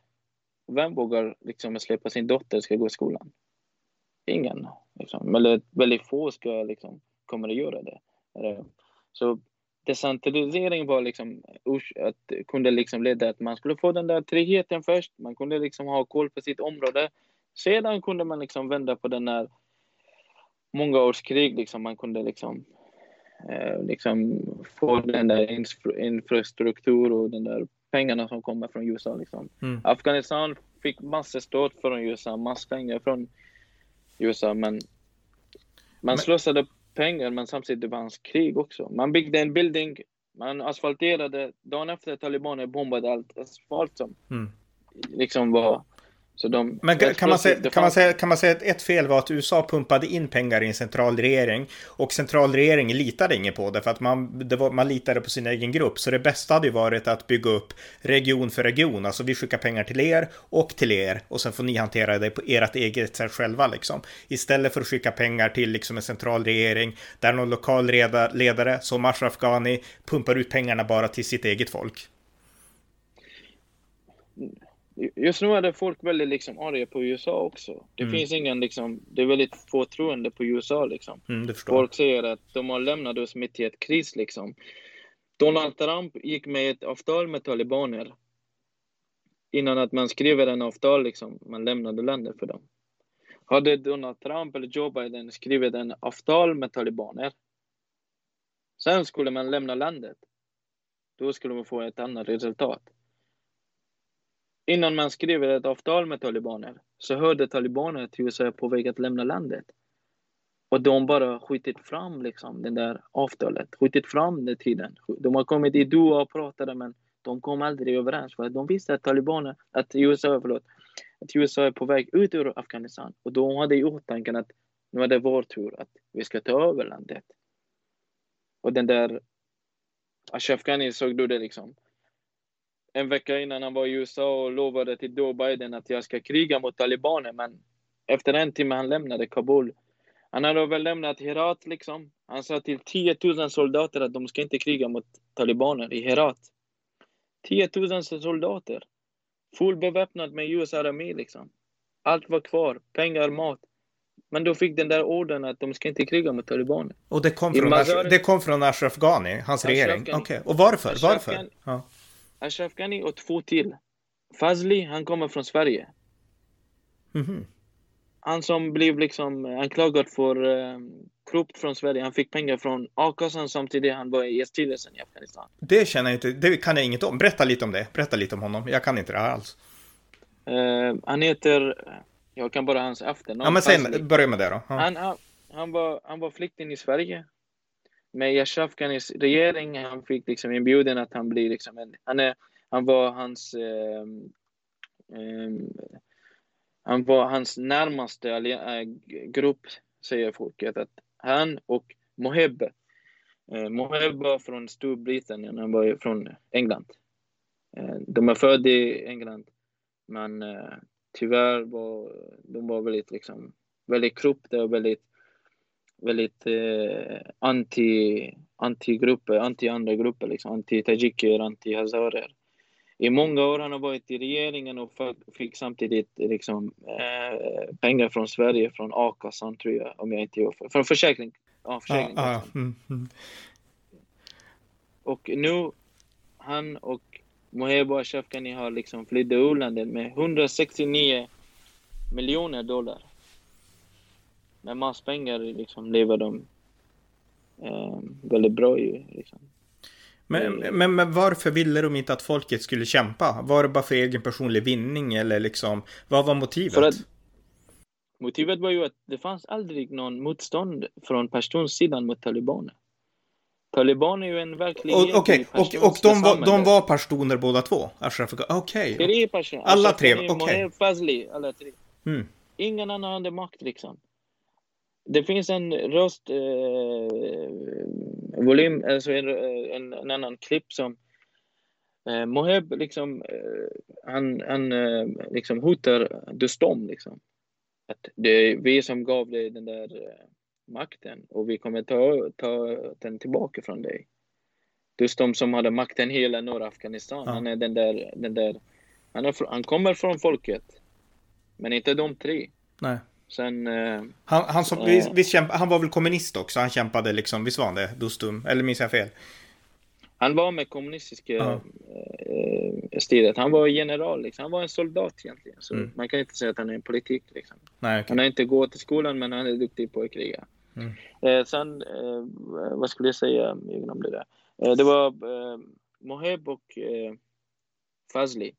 Vem vågar liksom släppa sin dotter ska gå i skolan? Ingen. Liksom. Eller väldigt få ska liksom, kommer att göra det. Så decentralisering var liksom att kunde liksom leda att man skulle få den där tryggheten först. Man kunde liksom ha koll på sitt område. Sedan kunde man liksom vända på den där många års krig liksom man kunde liksom, eh, liksom få den där infra infrastruktur och den där pengarna som kommer från USA. Liksom. Mm. Afghanistan fick massor stöd från USA, massor pengar från USA, men man men... slösade pengar, men samtidigt fanns krig också. Man byggde en building, man asfalterade, dagen efter talibaner bombade allt asfalt som mm. liksom var de, Men kan man, säga, kan, man säga, kan man säga att ett fel var att USA pumpade in pengar i en centralregering och centralregeringen litade inget på det för att man, det var, man litade på sin egen grupp. Så det bästa hade ju varit att bygga upp region för region. Alltså vi skickar pengar till er och till er och sen får ni hantera det på ert eget sätt själva liksom. Istället för att skicka pengar till liksom en centralregering där någon lokal ledare som Ashraf Ghani pumpar ut pengarna bara till sitt eget folk. Just nu är det folk väldigt liksom arga på USA också. Det mm. finns ingen liksom, det är väldigt få troende på USA liksom. Mm, folk säger att de har lämnat oss mitt i ett kris liksom. Donald Trump gick med ett avtal med talibaner. Innan att man skriver en avtal liksom, man lämnade landet för dem. Hade Donald Trump eller Joe Biden skrivit en avtal med talibaner. Sen skulle man lämna landet. då skulle man få ett annat resultat. Innan man skriver ett avtal med talibaner så hörde talibaner att USA är på väg att lämna landet. Och de bara skjutit fram liksom det där avtalet, skjutit fram den tiden. De har kommit i Doha och pratade men de kom aldrig överens för att de visste att talibaner, att USA, förlåt, att USA är på väg ut ur Afghanistan. Och de hade i åtanke att nu är det vår tur att vi ska ta över landet. Och den där Ashraf Ghani såg du det liksom. En vecka innan han var i USA och lovade till Joe Biden att jag ska kriga mot talibaner, men efter en timme han lämnade Kabul. Han hade väl lämnat Herat liksom. Han sa till 10 000 soldater att de ska inte kriga mot talibaner i Herat. 10 000 soldater. Fullbeväpnad med USA-armé liksom. Allt var kvar. Pengar, mat. Men då fick den där orden att de ska inte kriga mot talibaner. Och det kom från, Mazar... det kom från Ashraf Ghani, hans Ashraf regering? Okej, okay. och varför? Ashraf varför? Ja. Ashraf Ghani och två till. Fazli, han kommer från Sverige. Mm -hmm. Han som blev liksom anklagad för uh, korrupt från Sverige. Han fick pengar från a-kassan samtidigt han var i styrelsen i Afghanistan. Det känner jag inte, det kan jag inget om. Berätta lite om det. Berätta lite om honom. Jag kan inte det här alls. Uh, han heter jag kan bara hans efternamn. Ja, men säg, börja med det då. Ja. Han, han, var, han var flykting i Sverige. Med Yashaf Ghanis regering, han fick liksom inbjudan att han blir liksom en, han, är, han var hans eh, eh, han var hans närmaste eh, grupp, säger folket. Att han och Moheb, eh, Moheb var från Storbritannien, han var från England. Eh, de är födda i England, men eh, tyvärr var de var väldigt, liksom, väldigt korrupta och väldigt, väldigt eh, anti, anti-grupper, anti-andra grupper, liksom, anti-tajiker, anti-hazarer. I många år har han varit i regeringen och fick samtidigt liksom, eh, pengar från Sverige, från a-kassan tror jag, om jag inte gör fel. Från försäkring. Ja, försäkring. Ah, ah, mm, mm. Och nu, han och Moheba Shafkani har liksom flytt ur landet med 169 miljoner dollar. Med masspengar liksom lever de eh, väldigt bra ju. Liksom. Men, men, men, varför ville de inte att folket skulle kämpa? Var det bara för egen personlig vinning eller liksom, vad var motivet? Att, motivet var ju att det fanns aldrig någon motstånd från Pashtuns-sidan mot talibaner. Taliban är ju en verklighet. Okej, okay. och, och de, var, de var pashtuner båda två? Okej. Okay. Tre personer. Alla tre, okej. Okay. Fazli, alla tre. Mm. Ingen annan hade makt liksom. Det finns en röst, eh, volym, alltså en, en, en, annan klipp som eh, Moheb liksom, eh, han, han eh, liksom hotar Dustom liksom. Att det är vi som gav dig den där eh, makten och vi kommer ta, ta den tillbaka från dig. De som hade makten hela norra Afghanistan. Ja. Han är den där, den där han, är, han kommer från folket. Men inte de tre. Nej. Sen... Eh, han, han, som, visst, visst kämpa, han var väl kommunist också? Han kämpade liksom, visst var han det? Dustum? Eller minns jag fel? Han var med kommunistiska uh -huh. styret. Han var general, liksom. han var en soldat egentligen. Så mm. man kan inte säga att han är en politik. Liksom. Nej, okay. Han har inte gått till skolan, men han är duktig på att kriga. Mm. Eh, sen, eh, vad skulle jag säga? Glömde det. Eh, det var eh, Moheb och eh, Fazli.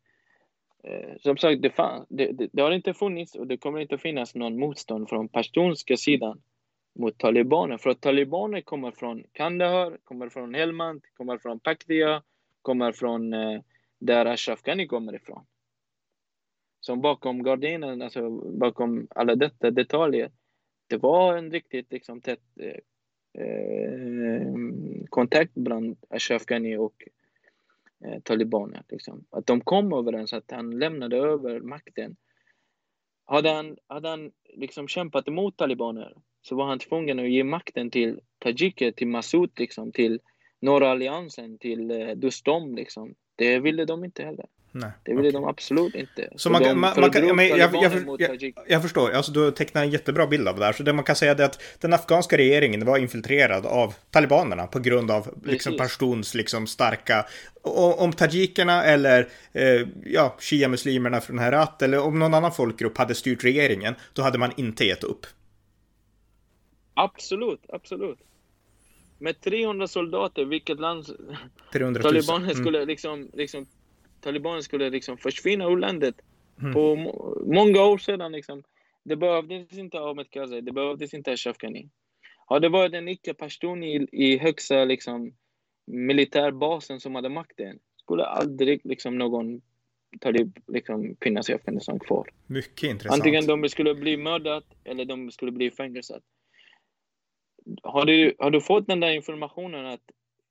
Eh, som sagt, det, fann, det, det, det, har inte funnits och det kommer inte att finnas någon motstånd från pashtunska sidan mot talibaner. För att talibaner kommer från Kandahar, kommer från Helmand, kommer från Paktia, kommer från eh, där Ashraf Ghani kommer ifrån. Så bakom gardinen, alltså bakom alla detta detaljer, det var en riktigt liksom, tätt eh, eh kontakt bland Ashraf Ghani och eh, talibaner. Liksom. Att de kom överens, att han lämnade över makten. Hade han, hade han liksom kämpat emot talibaner så var han tvungen att ge makten till tajiker, till Massoud, liksom, till norra alliansen, till eh, Dostom. Liksom. Det ville de inte heller. Nej, det ville okay. de absolut inte. Så, man, de, man, man kan, jag, jag, jag, jag, jag förstår, alltså, du tecknar en jättebra bild av det här. Så det man kan säga är att den afghanska regeringen var infiltrerad av talibanerna på grund av liksom, Pashtuns liksom, starka... Och, om tajikerna eller eh, ja, shia-muslimerna från Herat eller om någon annan folkgrupp hade styrt regeringen, då hade man inte gett upp. Absolut, absolut. med 300 soldater, vilket land 300 000. talibanerna Mm. skulle liksom, liksom talibanerna skulle liksom försvinna ur landet Mm. på må- många år sedan liksom. Det behövdes inte Ahmed Karzai, det behövdes inte Ashraf Ghani. Har det varit en icke-person i, i högsta liksom, militärbasen som hade makten, skulle aldrig liksom någon talib liksom, finnas i Afghanistan kvar. Mycket intressant. Antingen de skulle bli mördade eller de skulle bli fängelsade. Har du, har du fått den där informationen att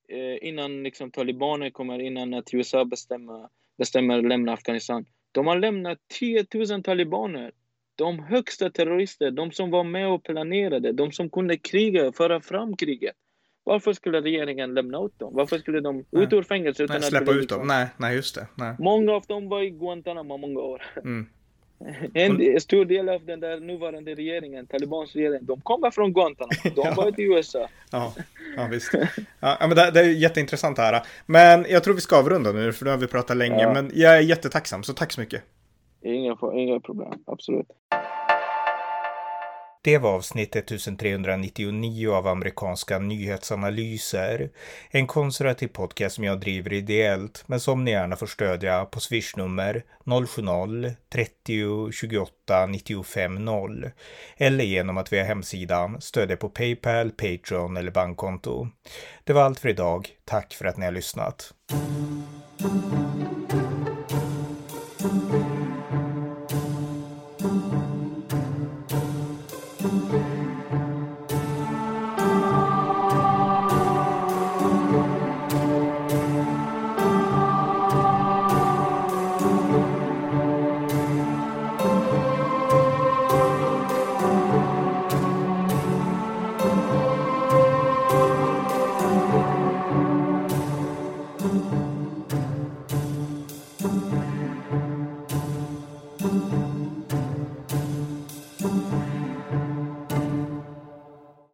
eh, innan liksom, talibaner kommer, innan att USA bestämmer, bestämmer lämna Afghanistan, de har lämnat 10 000 talibaner. De högsta terrorister, de som var med och planerade, de som kunde kriga, föra fram kriget. Varför skulle regeringen lämna ut dem? Varför skulle de Nej. ut ur fängelse utan Nej, att släppa ut dem. Nej, nej, just det. Nej. Många av dem var i Guantanamo många år. Mm. En stor del av den där nuvarande regeringen, talibans regering, de kommer från Guantanamo. De varit i USA. Ja, ja visst. Ja, men det, det är jätteintressant det här. Men jag tror vi ska avrunda nu, för nu har vi pratat länge. Ja. Men jag är jättetacksam, så tack så mycket. Inga, inga problem, absolut. Det var avsnitt 1399 av amerikanska nyhetsanalyser. En konservativ podcast som jag driver ideellt, men som ni gärna får stödja på swishnummer 070-30 28 95 0 eller genom att via hemsidan stödja på Paypal, Patreon eller bankkonto. Det var allt för idag. Tack för att ni har lyssnat.